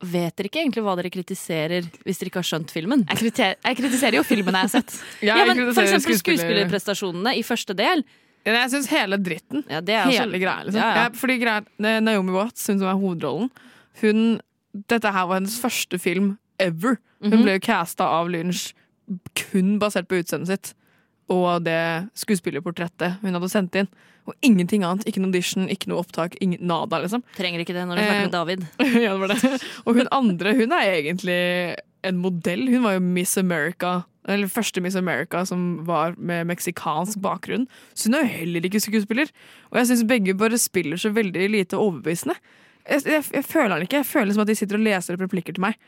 vet dere ikke egentlig hva dere kritiserer hvis dere ikke har skjønt filmen? Jeg, kritiserer, jeg kritiserer jo filmen jeg har sett. Ja, Jeg men For eksempel skuespiller- skuespillerprestasjonene i første del. Ja, Jeg syns hele dritten. Ja, det er også- Hele greia, liksom. Ja, ja. Ja, fordi greia, er- Naomi Watts, hun som er hovedrollen, hun Dette her var hennes første film ever. Hun Mhm. ble jo casta av Lynch kun basert på utseendet sitt og det skuespillerportrettet hun hadde sendt inn. Og ingenting annet. Ikke noe audition, ikke noe opptak, ingen, nada, liksom. Trenger ikke det når du snakker Eh, med David. ja, det var det. Og hun andre, hun er egentlig en modell. Hun var jo Miss America. Eller første Miss America som var med meksikansk bakgrunn. Så hun er jo heller ikke skuespiller. Og jeg syns begge bare spiller så veldig lite overbevisende. Jeg, jeg, jeg føler han ikke. Jeg føler som at de sitter og leser replikker til meg.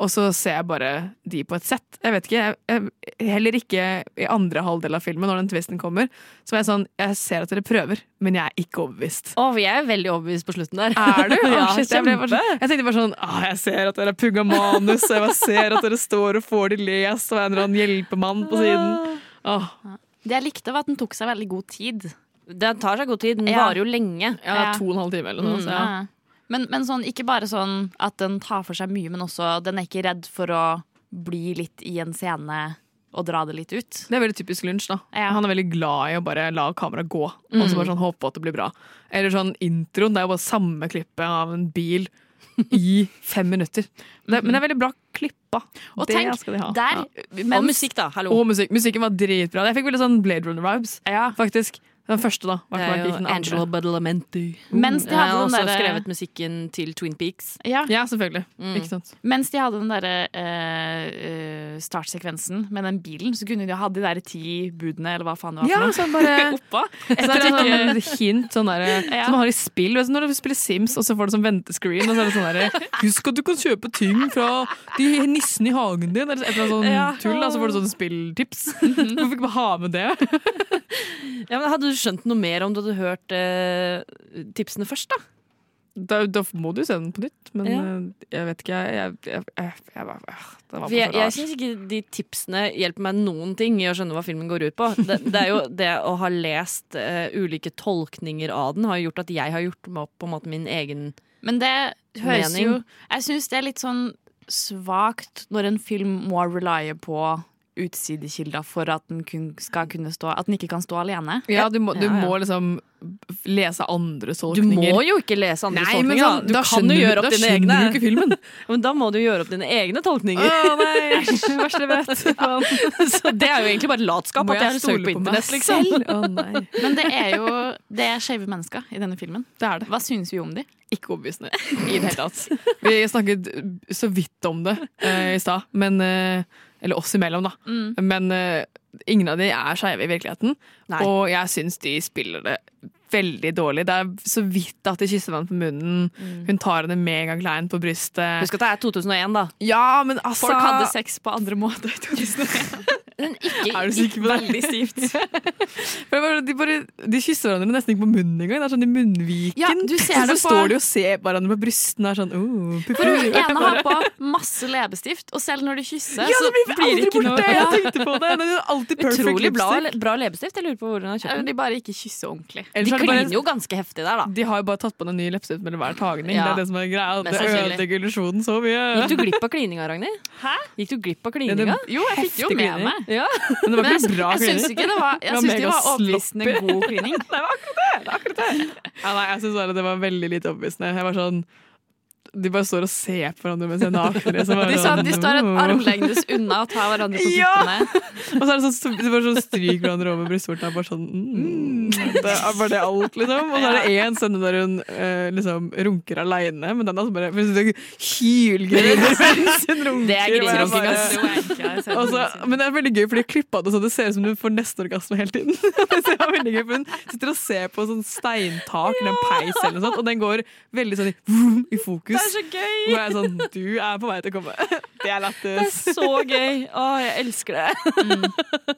Og så ser jeg bare de på et sett. Jeg vet ikke, jeg, jeg, Heller ikke i andre halvdel av filmen, når den twisten kommer. Så var jeg sånn Jeg ser at dere prøver, men jeg er ikke overbevist. Å, jeg er veldig overbevist på slutten der. Er du? ja, Å, shit, jeg, ble bare sånn, jeg tenkte bare sånn ah, Jeg ser at dere har pugga manus, og jeg bare ser at dere står og får de lest, og en eller annen hjelpemann på siden. Åh, Det jeg likte, var at den tok seg veldig god tid. Den tar seg god tid. Den Ja. varer jo lenge. ja, er to og en halv time eller noe. Mm, Så, ja. Men, men sånn, ikke bare sånn at den tar for seg mye, men også den er ikke redd for å bli litt i en scene og dra det litt ut. Det er veldig typisk lunsj. da Ja. Han er veldig glad i å bare la kameraet gå, og så bare sånn håpe på at det blir bra. Eller sånn introen. Det er jo bare samme klippet av en bil i fem minutter. Det, men det er veldig bra klippa. Og det tenk, skal de ha. der ja. mens, Og musikk, da. Hallo. Og musikk. Musikken var dritbra. Jeg fikk veldig sånn Blade Runner-vibes, ja, faktisk. Den første, da. Det er jo. Angelo Badalamenti. Mens de hadde den derre- skrevet musikken til Twin Peaks. ja, Ja, selvfølgelig. Mm. Ikke sant. Mens de hadde den derre eh, startsekvensen med den bilen, så kunne de ha de der ti budene, eller hva faen det var Ja, sånn bare Oppå. Et eller annet sånn hint sånn der, Ja. som man har i spill. Du, når du spiller Sims, og så får du sånn ventescreen, og så er det sånn der, Husk at du kan kjøpe ting fra de nissene i hagen din, eller et eller annet sånn Ja. tull. Og så får du sånn spilltips. Hvorfor ikke bare ha med det? Ja, men hadde du skjønt noe mer om du hadde hørt eh, tipsene først, da? Da, da må du se den på nytt, men Ja. eh, jeg vet ikke. Jeg, jeg, jeg, jeg, jeg, var- øh, det var For jeg, jeg syns ikke de tipsene hjelper meg noen ting i å skjønne hva filmen går ut på. Det, det er jo det å ha lest uh, ulike tolkninger av den, har gjort at jeg har gjort meg opp på en måte min egen Men det høres Mening. jo Jeg syns det er litt sånn svakt når en film må relye på utsidekilder for at den kun skal kunne stå At den ikke kan stå alene. Ja, du må, du Ja, ja. må liksom lese andre Du må jo ikke lese andre Nei, men sånn, da. Du da kan skjønner jo du- gjøre opp da dine skjønner egne. du ikke filmen. Men da må du gjøre opp dine egne tolkninger. Å nei! Verste jeg vet. Så det er jo egentlig bare latskap Må at jeg jeg har søkt på internett, liksom. nei. Men det er jo Det er skeive mennesker i denne filmen. Det er det. Hva syns vi om de? Ikke overbevisende i det hele tatt. Vi snakket så vidt om det uh, i stad, men eh, Eller oss imellom, da. Mm. Men uh, ingen av de er skeive i virkeligheten. Nei. Og jeg syns de spiller det veldig dårlig. Det er så vidt at de kysser hverandre på munnen. Hun tar henne megaklein på brystet. Husk at det er 2001, da. Ja, men altså Folk hadde sex på andre måter i 2001. Men ikke, Er du sikker på det? Veldig stivt. De, bare, de kysser hverandre nesten ikke på munnen engang. Det er sånn i munnviken. Ja, du ser så, så står de og ser hverandre på brystene. Er sånn, oh, For hun ene har på masse leppestift, og selv når de kysser, Ja, så det blir blir det ikke borte! noe Jeg tenkte på det. Det er alltid perfect Utrolig bra, bra leppestift. Jeg lurer på hvor hun har kjøpt den. De bare ikke kysser ordentlig. Ellers De kliner jo ganske heftig der, da. De har jo bare tatt på en ny leppestift mellom hver tagning. Ja. Det er det som er greia. Det ødelegger illusjonen så mye. Gikk du glipp av klininga, Ragnhild? Hæ? Gikk du glipp av klininga? Jo, jeg fikk jo med meg. Ja. Men det var Men ikke jeg, bra jeg syns ikke det var, jeg Det var oppvisende god klining det var akkurat det! det, var akkurat det. Ja, nei, jeg synes bare det var veldig lite overbevisende. Jeg var sånn De bare står og ser på hverandre mens de er nakne. så De, sånn, de står et armlengdes unna og tar hverandre på Ja! puppene. Og så er det sånn, de bare sånn stryker hverandre over brystvortene. og Bare sånn, mm, det er bare det alt, liksom. Og så er det én scene der hun eh, liksom runker aleine, men den er altså bare hylgriner mens hun runker. Det er griserunking, ass. Altså, men det er veldig gøy, for de klippa det sånn det ser ut som du får neste orgasme hele tiden. det er veldig gøy, for Hun sitter og ser på sånn steintak eller en peis, eller noe sånt, og den går veldig sånn i, vroom, i fokus. Er så gøy! Hvor jeg er sånn Du er på vei til å komme. Det er Det er så gøy. Å, jeg elsker det.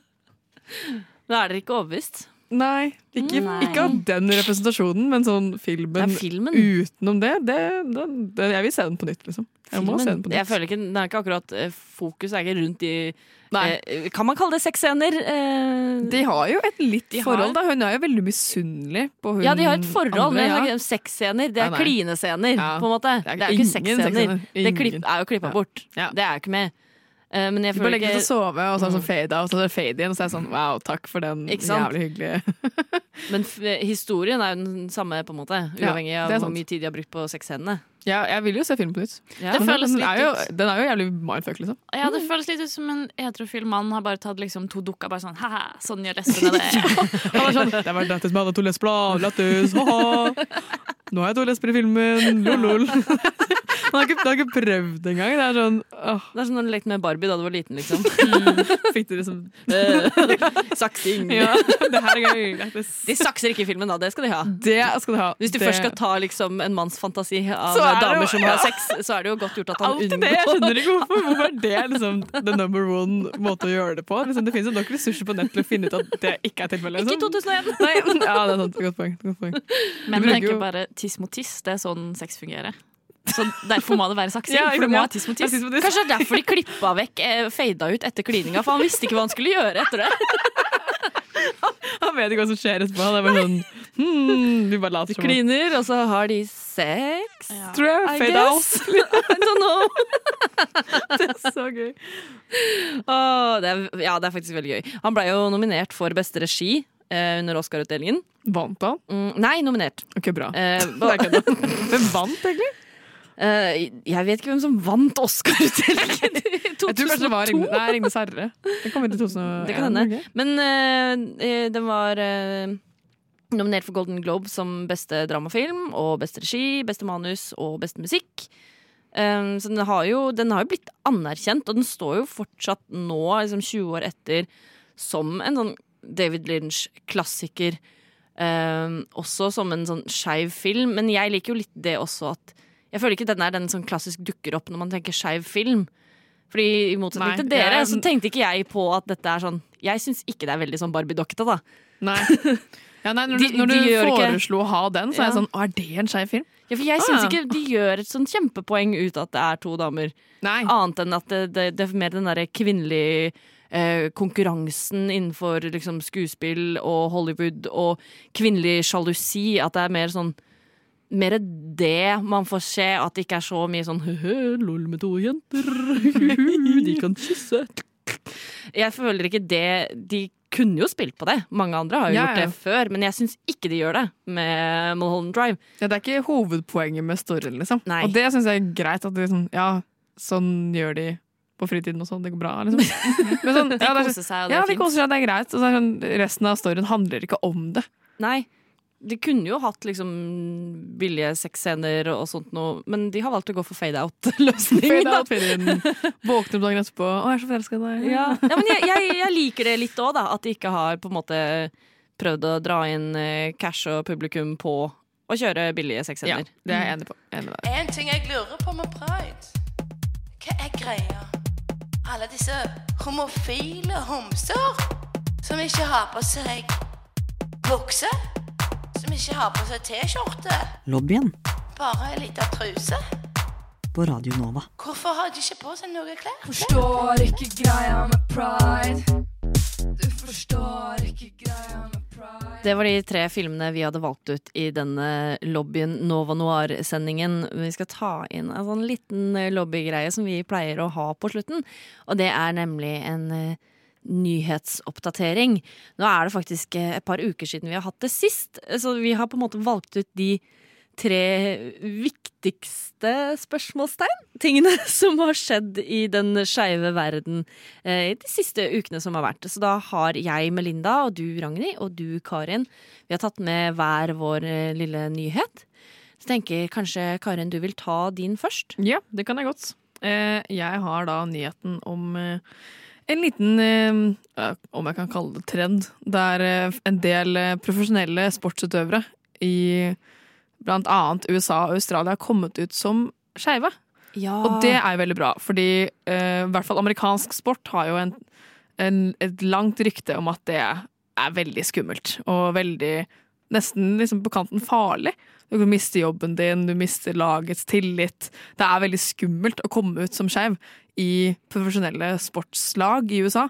Men er dere ikke overbevist? Nei, ikke, Nei. ikke av den representasjonen, men sånn filmen, er filmen. utenom det, det, det, det Jeg vil se den på nytt, liksom. Jeg må se den på nytt. Jeg føler ikke, den er ikke akkurat eh, Fokus er ikke rundt de Nei. Eh, Kan man kalle det sexscener? Eh, De har jo et litt forhold, da. Hun er jo veldig misunnelig på hun ja, de har et forhold, andre, men ja. sexscener det er klinescener, Ja. på en måte. Det er Det er jo ikke sexscener. Det er jo klippa bort. Ja. Det er jo ikke med. Eh, men jeg Du bare føler legger deg til å sove, og så er det sånn fade out, og så er det fade in, og så er det sånn wow, takk for den jævlig hyggelige Men f historien er jo den samme, på en måte. Uavhengig av er hvor mye tid de har brukt på sexscenene. Ja, jeg vil jo se film på nytt. Ja. Det føles den, litt er jo, ut. den er jo jævlig mindfuck, liksom. Ja, det føles litt ut som en heterofil mann har bare tatt liksom to dukker bare sånn Haha, sånn gjør lesbene det. Han er sånn, det var lættis med alle to lesber. Lættis, ha-ha. Nå har jeg to lesber i filmen, lol-lol. Han har ikke, han har ikke prøvd engang. Det er sånn åh, Det er som når du lekte med Barbie da du var liten, liksom. Fikk du liksom Saksing. Ja, det her er gøy. De sakser ikke i filmen, da. Det skal de ha. Det skal de ha. Hvis du det, først skal ta liksom, en manns fantasi av Så er jo- damer som ja. har sex, så er det jo godt gjort at han Alt unngår det, jeg skjønner ikke hvorfor. Hvorfor er det liksom the number one måte å gjøre det på? Liksom, det finnes jo nok ressurser på nett til å finne ut at det ikke er tilfellet. Ikke Liksom. 2001! Nei, ja, det er sant. Godt poeng. Godt poeng. Men bruker jo- bare tiss mot tiss. Det er sånn sex fungerer. Så derfor må det være saksing. Ja, for det må ha tiss mot tiss. Kanskje det er derfor de klippa vekk eh, fada ut etter klininga, for han visste ikke hva han skulle gjøre etter det. Han vet ikke hva som skjer etterpå. Det bare sånn hmm, Vi bare later som. Kliner, og så har de sex. Ja. Tror jeg. Fade out. I don't know. Det er så gøy. Åh, det er, ja, det er faktisk veldig gøy. Han ble jo nominert for beste regi eh, under Oscar-utdelingen. Vant han? Mm, nei, nominert. Ok, bra. Eh. Hvem vant, egentlig? Eh, jeg vet ikke hvem som vant Oscar-utdelingen i 2002. Jeg tror kanskje det var nei, Ringnes herre. Det kom inn i 2001. Det kan hende. Men eh, eh, den var uh, nominert for Golden Globe som beste dramafilm og beste regi, beste manus og beste musikk. Um, så den har, jo, den har jo blitt anerkjent, og den står jo fortsatt nå, liksom 20 år etter, som en sånn David Lynch-klassiker. Um, også som en sånn skeiv film. Men jeg liker jo litt det også at Jeg føler ikke den er den som klassisk dukker opp når man tenker skeiv film. Fordi i motsetning til dere, så tenkte ikke jeg på at dette er sånn Jeg syns ikke det er veldig sånn Barbie-dokkete, da. Nei. Ja, nei, når, De- du- når du foreslo å ha den, så er jeg sånn Å, er det en skeiv film? Ja, for jeg Ah, syns ikke de gjør et sånn kjempepoeng ut at det er to damer. Nei. Annet enn at det, det, det er mer den derre kvinnelige eh, konkurransen innenfor liksom, skuespill og Hollywood og kvinnelig sjalusi. At det er mer sånn Mer det man får se, at det ikke er så mye sånn «Høhø, lol med to jenter, de kan kysse. Jeg føler ikke det De kunne jo spilt på det. Mange andre har jo Ja, gjort ja. det før, men jeg syns ikke de gjør det med Mulholland Drive. Ja, det er ikke hovedpoenget med storyen, liksom. Nei. Og det syns jeg er greit. At det sånn, ja, sånn gjør de på fritiden og sånn. Det går bra, liksom. Men sånn, ja, er, koser seg, og det ja, er de koser seg, det er greit. Og så sånn, resten av storyen handler ikke om det. Nei. De kunne jo hatt liksom billige sexscener og sånt noe, men de har valgt å gå for fade out-løsningen. Fade out, fade in. Våkner opp dagen etterpå. Å, jeg er så forelska i deg. Ja. ja, men jeg, jeg, jeg liker det litt òg, da. At de ikke har på en måte prøvd å dra inn eh, cash og publikum på å kjøre billige Ja, sexscener. det er jeg enig på. Enig med deg. En ting jeg lurer på med pride. Hva er greia? Alle disse homofile homser som ikke har på seg bukse, som ikke har på seg T-skjorte, Lobbyen bare ei lita truse. på Radio Nova. Hvorfor har de ikke på seg noe klær? Forstår ikke greia med pride. Du forstår ikke greia med pride. Det var de tre filmene vi hadde valgt ut i denne lobbyen Nova Noir-sendingen. Vi skal ta inn en sånn liten lobbygreie som vi pleier å ha på slutten. Og det er nemlig en eh, nyhetsoppdatering. Nå er det faktisk eh, et par uker siden vi har hatt det sist, så vi har på en måte valgt ut de tre viktigste spørsmålstegn. Tingene som har skjedd i den skeive verden eh, de siste ukene som har vært. Så da har jeg, Melinda, og du, Ragnhild, og du, Karin, vi har tatt med hver vår eh, lille nyhet. Så tenker kanskje, Karin, du vil ta din først? Ja, det kan jeg godt. Eh, jeg har da nyheten om eh, en liten, eh, om jeg kan kalle det trend, der eh, en del eh, profesjonelle sportsutøvere i blant annet USA og Australia har kommet ut som skeive. Ja. Og det er jo veldig bra, fordi i hvert fall amerikansk sport har jo en, en, et langt rykte om at det er veldig skummelt og veldig nesten liksom på kanten farlig. Du kan miste jobben din, du mister lagets tillit. Det er veldig skummelt å komme ut som skeiv i profesjonelle sportslag i USA.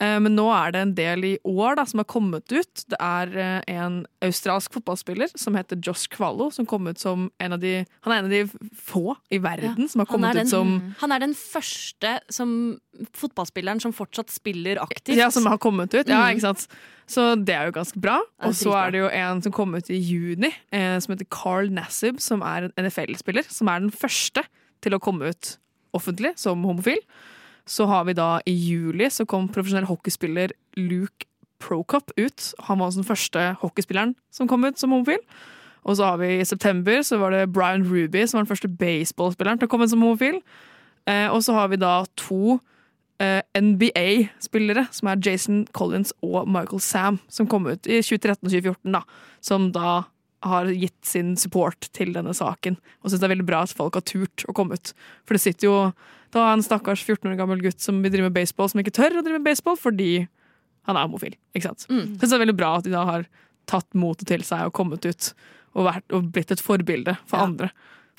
Eh, Men nå er det en del i år da, som har kommet ut. Det er eh, en australsk fotballspiller som heter Josh Kvalo, som kom ut som en av de Han er en av de få i verden som har kommet den, ut som han er den første som, fotballspilleren som fortsatt spiller aktivt. Ja, som har kommet ut. Ja, Mm. ikke sant? Så det er jo ganske bra. Og så er det jo en som kom ut i juni, eh, som heter Carl Nassib, som er en NFL-spiller. Som er den første til å komme ut offentlig som homofil. Så har vi da i juli så kom profesjonell hockeyspiller Luke Prokop ut. Han var den første hockeyspilleren som kom ut som homofil. Og så har vi i september så var det Brian Ruby som var den første baseballspilleren til å komme ut som homofil. Eh, og så har vi da to eh, NBA-spillere, som er Jason Collins og Michael Sam, som kom ut i 2013 og 2014, da. Som da har gitt sin support til denne saken. Og syns det er veldig bra at folk har turt å komme ut. For det sitter jo da en stakkars 14 år gammel gutt som vil drive med baseball, som ikke tør å drive med baseball fordi han er homofil. Ikke sant? Mm. Synes det er veldig bra at de da har tatt motet til seg og kommet ut og, vært, og blitt et forbilde for Ja. andre.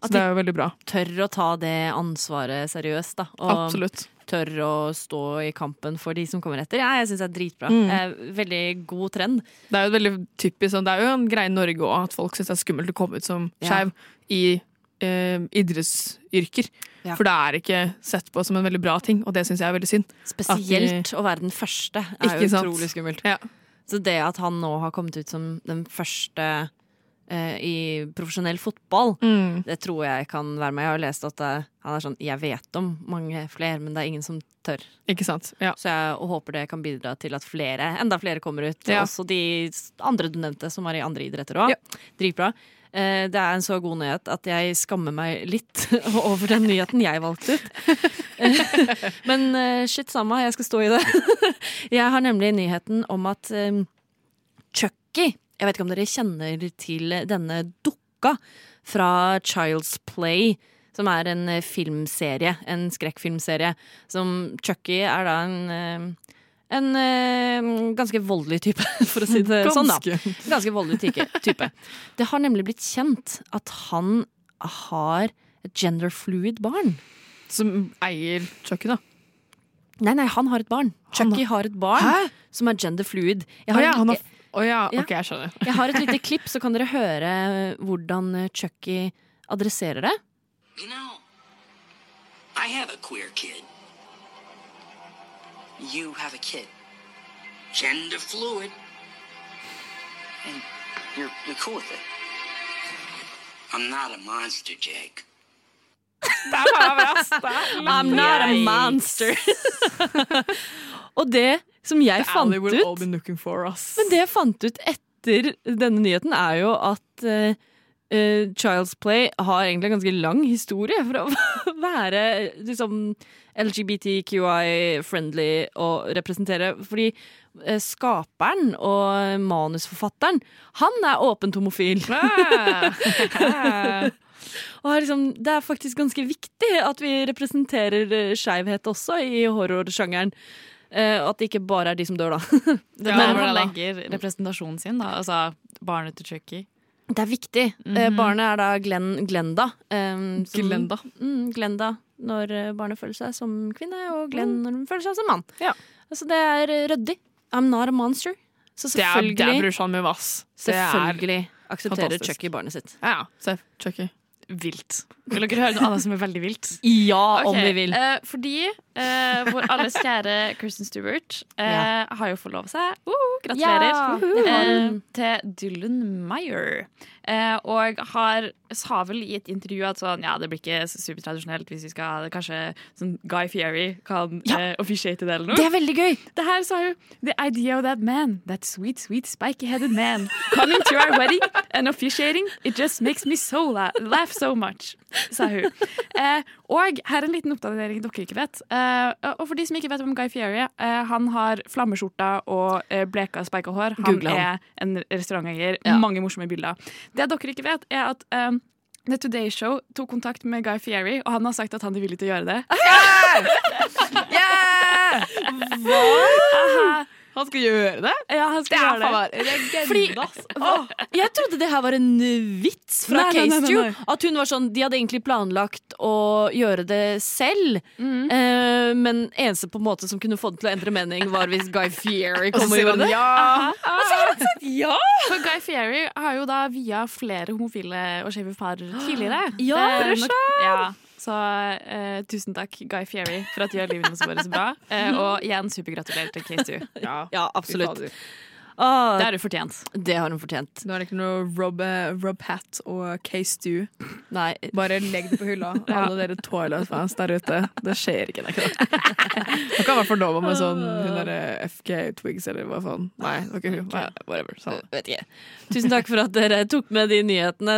Så At det er jo veldig bra. Tør å ta det ansvaret seriøst, da. Og Absolutt. Tør å stå i kampen for de som kommer etter. Ja, jeg syns det er dritbra. Mm. Eh, veldig god trend. Det er jo veldig typisk sånn, Det er jo en greie i Norge òg, at folk syns det er skummelt å komme ut som Ja. i eh, idrettsyrker. Ja. For det er ikke sett på som en veldig bra ting, og det syns jeg er veldig synd. Spesielt å være den første er jo jo sant? utrolig skummelt. Ja. Så det at han nå har kommet ut som den første i profesjonell fotball, Mm. det tror jeg kan være med. Jeg har lest at eh, han er sånn Jeg vet om mange flere, men det er ingen som tør. Ikke sant? Ja. Så jeg håper det kan bidra til at flere, enda flere kommer ut. Ja. Også de andre du nevnte, som er i andre idretter òg. Ja. Dritbra. Eh, Det er en så god nyhet at jeg skammer meg litt over den nyheten jeg valgte ut. Men eh, shit samme, jeg skal stå i det. Jeg har nemlig nyheten om at eh, Chucky Jeg vet ikke om dere kjenner til denne dukka fra Child's Play. Som er en eh, filmserie, en skrekkfilmserie. Som Chucky er da en, eh, En øh, ganske voldelig type, for å si det sånn, da. Ganske. Ganske voldelig type. Det har nemlig blitt kjent at han har et gender fluid barn. Som eier Chucky, da. Nei, nei, han har et barn. Chucky har et barn Hæ? som er gender fluid. Jeg har, ah, ja, han har jeg, Å ja, Ja. ok, jeg skjønner. jeg har et lite klipp, så kan dere høre hvordan eh, Chucky adresserer det. You know, I have a queer kid. You have a kid. Gender fluid. And you're, you're cool with it. I'm not a monster, Jake. I'm not a monster. Og det som jeg fant ut. Men det jeg fant ut etter denne nyheten, er jo at uh, uh, Child's Play har egentlig en ganske lang historie for å være liksom LGBTQI-friendly og representere. Fordi uh, skaperen og manusforfatteren, han er åpent homofil. Og er liksom, det er faktisk ganske viktig at vi representerer skeivhet også i horrorsjangeren. Eh, at det ikke bare er de som dør, da. Det Men er hvor han legger representasjonen sin, da. Altså barnet til Chucky. Det er viktig. Eh, Mhm. barnet er da Glenn, Glenda. Um, som- Glenda. Mm, Glenda når eh, barnet føler seg som kvinne, og Glenn når hun føler seg som mann. Ja. Altså, det er ryddig. I'm not a monster. Så Det er, det er selvfølgelig, brorsan min, ass. Selvfølgelig aksepterer. Chucky barnet sitt. Ja, ja. Chucky. Vilt. Vil dere høre noe annet som er veldig vilt? Ja, om vi vil. eh, fordi eh, vår alles kjære Kristen Stewart eh, Ja. har jo forlovet seg. Uh, gratulerer. Ja, Uh -huh. eh, til Dylan Meyer. Eh, og har, sa vel i et intervju at sånn, ja, det blir ikke supertradisjonelt hvis vi skal Kanskje sånn Guy Fieri kan Ja. eh, officiate det eller noe. Det er veldig gøy! Det her sa hun The idea of that man, that sweet, sweet, spiky-headed man, coming to our wedding and officiating, it just makes me so la laugh so much, sa hun. Eh, og her er en liten oppdatering dere ikke vet. Eh, og for de som ikke vet om Guy Fieri, eh, han har flammeskjorta og eh, bleka speika hår. Han Google er en restauranteier. Ja. Mange morsomme bilder. Det dere ikke vet, er at eh, The Today Show tok kontakt med Guy Fieri, og han har sagt at han er villig til å gjøre det. Yeah! Aha. Han skal gjøre det? Ja, han Det skal er gjøre det. legende, Fordi-. Jeg trodde det her var en vits fra Nei, Case nei. At hun var sånn, De hadde egentlig planlagt å gjøre det selv. Mm. Eh, men eneste på en måte som kunne få det til å endre mening, var hvis Guy Fieri Og så kom og så har han sagt ja. Ja! For Guy Fieri har jo da via flere homofile og skeive par tidligere. Ja, Det nok- Ja, så eh, tusen takk, Guy Fieri, for at du gjør livet vårt så bra. Eh, og igjen supergratulerer til K2. ja. Ja, absolutt. Åh, Det har hun fortjent. det har hun fortjent. Nå er det ikke noe Rob, eh, Rob Hat og Case Stew. Nei. Bare legg det på hylla. Alle dere Twilight-fans der ute. Det skjer ikke. Det. Man kan være fornova med sånn hun derre FK Twigs eller hva faen. Nei, det var ikke hun. Nei, Whatever. Sånn. Vet ikke. Tusen takk for at dere tok med de nyhetene.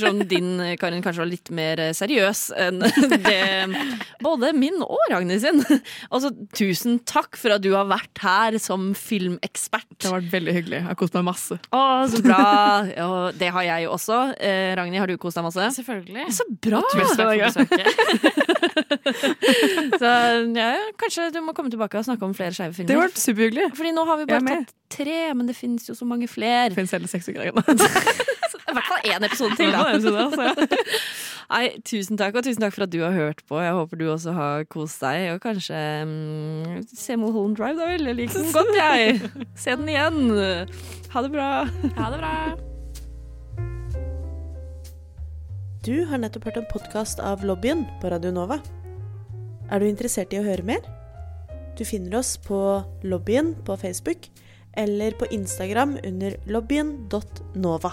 Som din, Karin, kanskje var litt mer seriøs enn det både min og Ragnhild sin. Altså, tusen takk for at du har vært her som filmekspert. Det har vært veldig hyggelig. Jeg har kost meg masse. Å, så bra. Ja, det har jeg jo også. Eh, Ragnhild, har du kost deg masse? Selvfølgelig. Så bra! Tusen takk for. Så, ja, kanskje du må komme tilbake og snakke om flere skeive Det har vært superhyggelig. Fordi nå har vi bare tatt tre, men det finnes jo så mange flere. Det finnes hele seks greiene. I hvert fall én episode til, da. Nei, tusen takk, og tusen takk for at du har hørt på. Jeg håper du også har kost deg, og kanskje um, se Mulholland Drive, da vel. Jeg liker den godt, jeg. Se den igjen. Ha det bra. Ha det bra. Du har nettopp hørt en podkast av Lobbyen på Radio Nova. Er du interessert i å høre mer? Du finner oss på Lobbyen på Facebook eller på Instagram under lobbyen.nova.